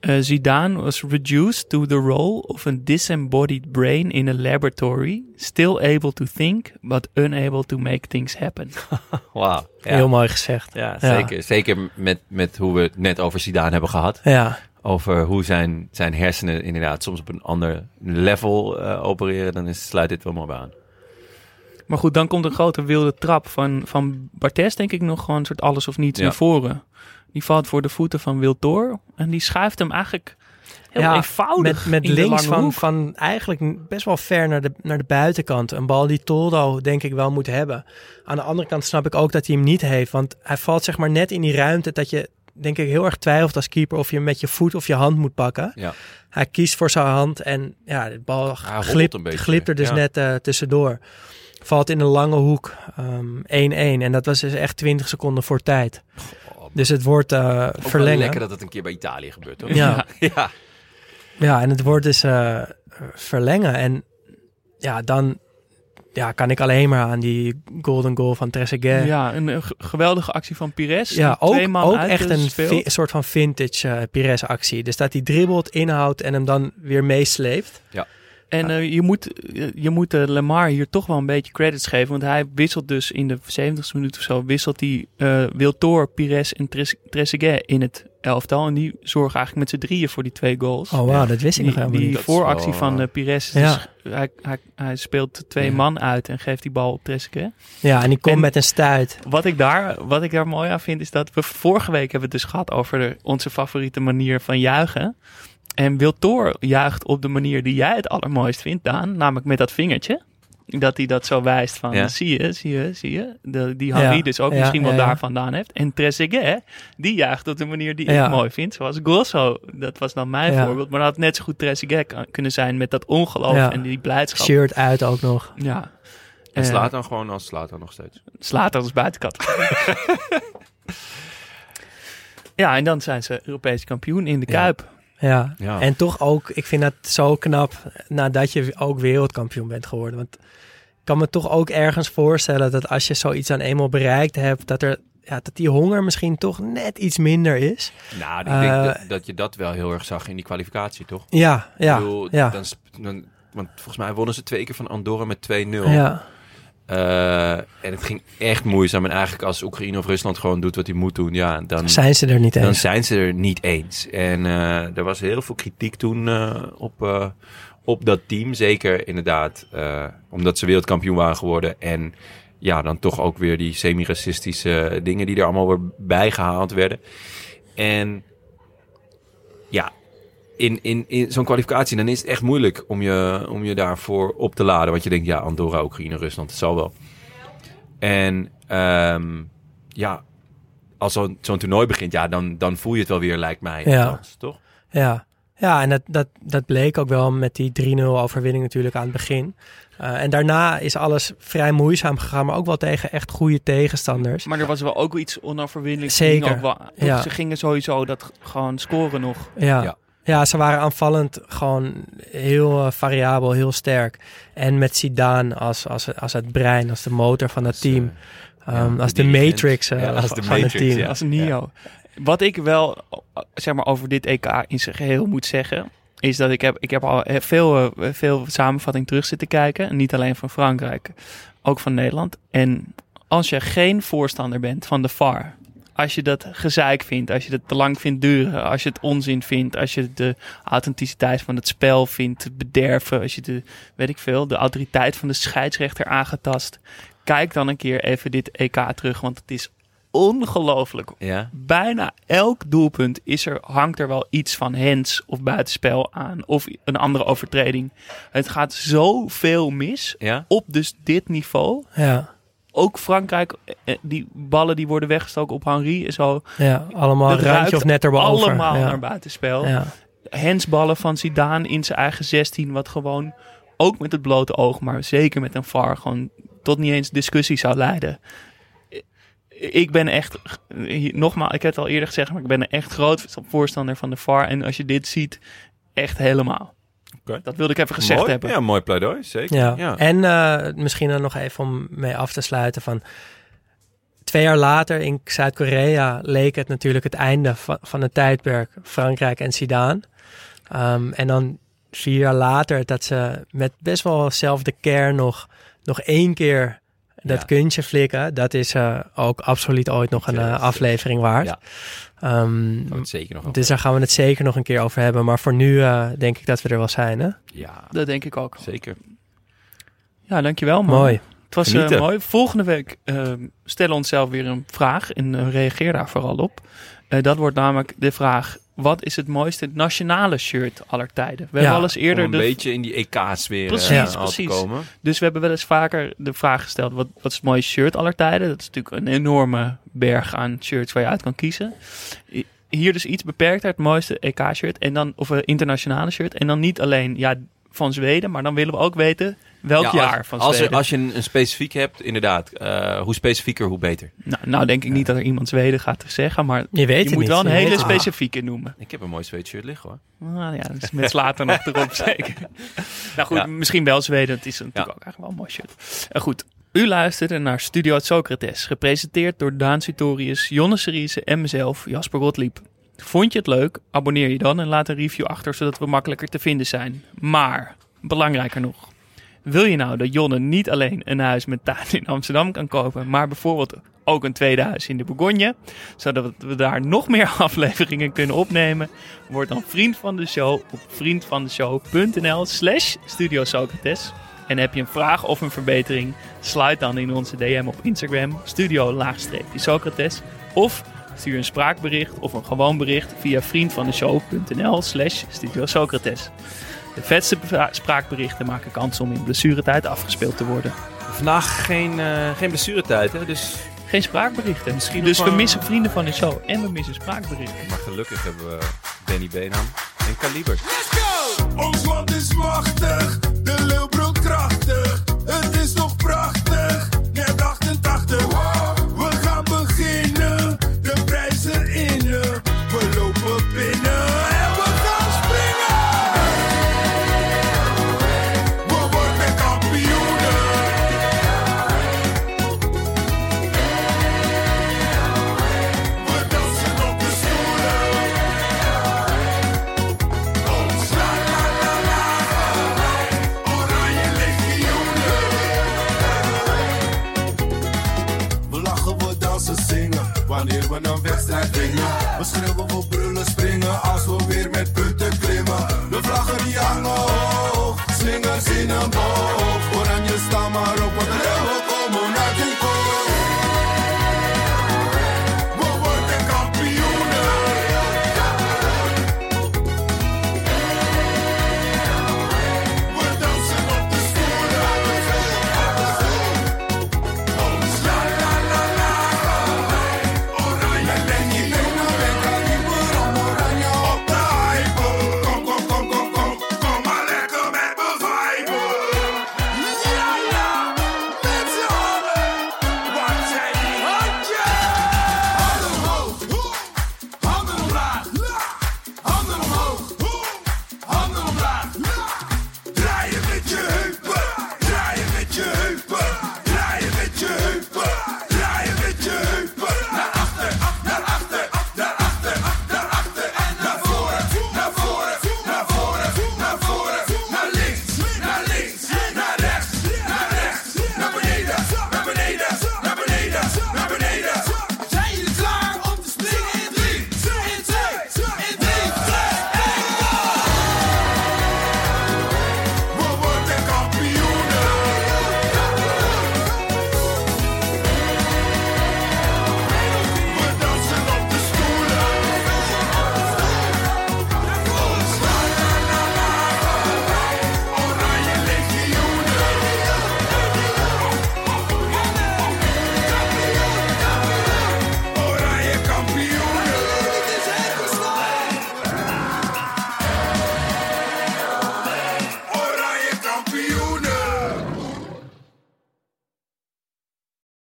Eh, Zidane was reduced to the role of a disembodied brain in a laboratory, still able to think, but unable to make things happen. Wauw. Ja. Heel mooi gezegd. Ja, zeker. Zeker met, met hoe we het net over Zidane hebben gehad. Ja, Over hoe zijn, zijn hersenen inderdaad soms op een ander level eh, opereren. Dan is, sluit dit wel mooi aan. Maar goed, dan komt een grote wilde trap van, van Bartes, denk ik nog gewoon een soort alles of niets Ja. naar voren. Die valt voor de voeten van Wiltor en die schuift hem eigenlijk heel Ja, eenvoudig met, met in de links lange van, hoek. van eigenlijk best wel ver naar de, naar de buitenkant. Een bal die Toldo denk ik wel moet hebben. Aan de andere kant snap ik ook dat hij hem niet heeft. Want hij valt zeg maar net in die ruimte dat je denk ik heel erg twijfelt als keeper of je hem met je voet of je hand moet pakken. Ja. Hij kiest voor zijn hand en ja, de bal glipt, een beetje, glipt er dus ja. net eh, tussendoor. Valt in een lange hoek. ehm, 1-1 en dat was dus echt 20 seconden voor tijd. Dus het wordt eh, wel verlengen. lekker dat het een keer bij Italië gebeurt, toch? Ja. ja. Ja, en het wordt dus eh, verlengen. En ja, dan ja, kan ik alleen maar aan die golden goal van Trezeguet. Ja, een eh, geweldige actie van Pires. Ja, ook, twee man ook echt een vi- soort van vintage Pires actie. Dus dat hij dribbelt, inhoudt en hem dan weer meesleept. En eh, je moet, eh, je moet eh, Lamar hier toch wel een beetje credits geven. Want hij wisselt dus in de 70ste minuut of zo... wisselt hij eh Wiltor, Pires en Trezeguet in het elftal. En die zorgen eigenlijk met z'n drieën voor die twee goals. Oh wauw, dat wist ik nog Die, helemaal die niet. Is vooractie wel, van Pires, Ja. dus hij, hij, hij speelt twee Ja. man uit en geeft die bal op Trezeguet. Ja, en die komt En- met een stuit. Wat ik, daar, wat ik daar mooi aan vind, is dat we vorige week hebben het dus gehad over de- onze favoriete manier van juichen. En Wiltor juicht op de manier die jij het allermooist vindt, Daan. Namelijk met dat vingertje. Dat hij dat zo wijst van, Ja. zie je, zie je, zie je. De, die Harry Ja, dus ook ja, misschien wel daar vandaan heeft. En Trezeguet, die juicht op de manier die Ja. ik mooi vind. Zoals Grosso, dat was dan mijn Ja. voorbeeld. Maar dat had net zo goed Trezeguet kunnen zijn met dat ongeloof Ja. en die blijdschap. Shirt uit ook nog. Ja. En Eh, slaat dan gewoon als slaat dan nog steeds. slaat als buitencategorie. ja, en dan zijn ze Europees kampioen in de Ja. Kuip. Ja. Ja. En toch ook, ik vind dat zo knap nadat je ook wereldkampioen bent geworden. Want ik kan me toch ook ergens voorstellen dat als je zoiets dan eenmaal bereikt hebt, dat, er, ja, dat die honger misschien toch net iets minder is. Nou, ik Eh, denk dat, dat je dat wel heel erg zag in die kwalificatie, toch? Ja, ja, bedoel, ja. Dan, dan, want volgens mij wonnen ze twee keer van Andorra met 2-0. ja. Eh, en het ging echt moeizaam. En eigenlijk als Oekraïne of Rusland gewoon doet wat hij moet doen, ja, dan, Zijn ze er niet dan eens. zijn ze er niet eens. En eh, er was heel veel kritiek toen eh, op, op dat team. Zeker inderdaad, omdat ze wereldkampioen waren geworden. En ja, dan toch ook weer die semi-racistische dingen die er allemaal weer bijgehaald werden. En in, in, in zo'n kwalificatie, dan is het echt moeilijk om je, om je daarvoor op te laden. Want je denkt, ja, Andorra, Oekraïne, Rusland, het zal wel. En ehm, ja, als zo'n toernooi begint, ja, dan, dan voel je het wel weer, lijkt mij. Ja. althans, toch? Ja, ja en dat, dat, dat bleek ook wel met die 3-0 overwinning natuurlijk aan het begin. Eh, en daarna is alles vrij moeizaam gegaan, maar ook wel tegen echt goede tegenstanders. Maar er was wel ook iets onoverwinnelijks. Zeker, Ook wel, ja. Ze gingen sowieso dat gewoon scoren nog. Ja, Ja. Ja, ze waren aanvallend gewoon heel eh, variabel, heel sterk. En met Zidane als, als, als het brein, als de motor van het team. Um, de als de matrix eh, Ja, als van het team. ja. Als Nio. Wat ik wel eh, zeg maar, over dit EK in zijn geheel moet zeggen. Is dat ik heb, ik heb al eh, veel, eh, veel samenvatting terug zitten kijken. En niet alleen van Frankrijk, ook van Nederland. En als je geen voorstander bent van de VAR. Als je dat gezeik vindt, als je het te lang vindt duren, als je het onzin vindt, als je de authenticiteit van het spel vindt bederven, als je de, weet ik veel, de autoriteit van de scheidsrechter aangetast, kijk dan een keer even dit EK terug, want het is ongelooflijk Ja. bijna elk doelpunt is er, hangt er wel iets van hands of buitenspel aan. Of een andere overtreding. Het gaat zoveel mis Ja? op dus dit niveau. Ja, Ook Frankrijk, eh, die ballen die worden weggestoken op Henri en zo. ja, allemaal ruikt of net erboven. Allemaal ja. naar buitenspel. Ja. Handsballen van Zidane in zijn eigen 16. Wat gewoon ook met het blote oog, maar zeker met een VAR gewoon tot niet eens discussie zou leiden. Ik ben echt, nogmaals, ik heb het al eerder gezegd, maar ik ben een echt groot voorstander van de VAR. En als je dit ziet, echt helemaal. Dat wilde ik even gezegd mooi. hebben. Ja, mooi pleidooi, zeker. Ja. Ja. En eh, misschien dan nog even om mee af te sluiten van... Twee jaar later in Zuid-Korea leek het natuurlijk het einde van, van het tijdperk Frankrijk en Zidane. Ehm, en dan vier jaar later dat ze met best wel dezelfde care nog, nog één keer dat Ja. kuntje flikken. Dat is eh, ook absoluut ooit nog een eh, aflevering waard. Ja. Ehm, het zeker nog dus daar gaan we het zeker nog een keer over hebben. Maar voor nu eh, denk ik dat we er wel zijn. Hè? Ja, Dat denk ik ook. zeker. Ja, dankjewel man. Mooi. Het was eh, mooi. Volgende week eh, stellen we onszelf weer een vraag en reageer daar vooral op. Eh, dat wordt namelijk de vraag: wat is het mooiste nationale shirt aller tijden? We Ja, hebben al eens Om eerder een de, beetje in die EK-sfeer Precies, eh, al te precies. komen. dus we hebben wel eens vaker de vraag gesteld: wat, wat is het mooiste shirt aller tijden? Dat is natuurlijk een enorme berg aan shirts waar je uit kan kiezen. Hier dus iets beperkter, het mooiste EK-shirt en dan of een internationale shirt en dan niet alleen ja van Zweden, maar dan willen we ook weten welk Ja, als- jaar van als, Zweden. er, als je een, een specifiek hebt, inderdaad. eh, hoe specifieker, hoe beter. Nou, nou denk ik niet dat er iemand Zweden gaat zeggen, maar Je weet je het moet niet. wel een Je hele specifieke noemen. Ik heb een mooi Zweeds shirt liggen hoor. Nou ja, dus met later nog erop zeker. Nou goed, Ja. misschien wel Zweden. Het is natuurlijk Ja. ook eigenlijk wel een mooi shirt. Uh, goed, u luisterde naar Studio Socrates. Gepresenteerd door Daan Sutorius, Jonne Seriese en mezelf, Jasper Gottlieb. Vond je het leuk? Abonneer je dan en laat een review achter, zodat we makkelijker te vinden zijn. Maar, belangrijker nog. Wil je nou dat Jonne niet alleen een huis met tuin in Amsterdam kan kopen, maar bijvoorbeeld ook een tweede huis in de Bourgogne, zodat we daar nog meer afleveringen kunnen opnemen? Word dan vriend van de show op vriendvandeshow.nl slash Studio Socrates. En heb je een vraag of een verbetering, sluit dan in onze DM op Instagram, studio-socrates. Of stuur een spraakbericht of een gewoon bericht via vriendvandeshow.nl slash Studio Socrates. De vetste spraakberichten maken kans om in blessuretijd afgespeeld te worden. Vandaag geen, eh geen blessuretijd, hè? Dus, Geen spraakberichten. Misschien dus we missen vrienden van de show en we missen spraakberichten. maar gelukkig hebben we Danny Beenham en Kaliber. Ons land is machtig, de leeuw brult krachtig. Weer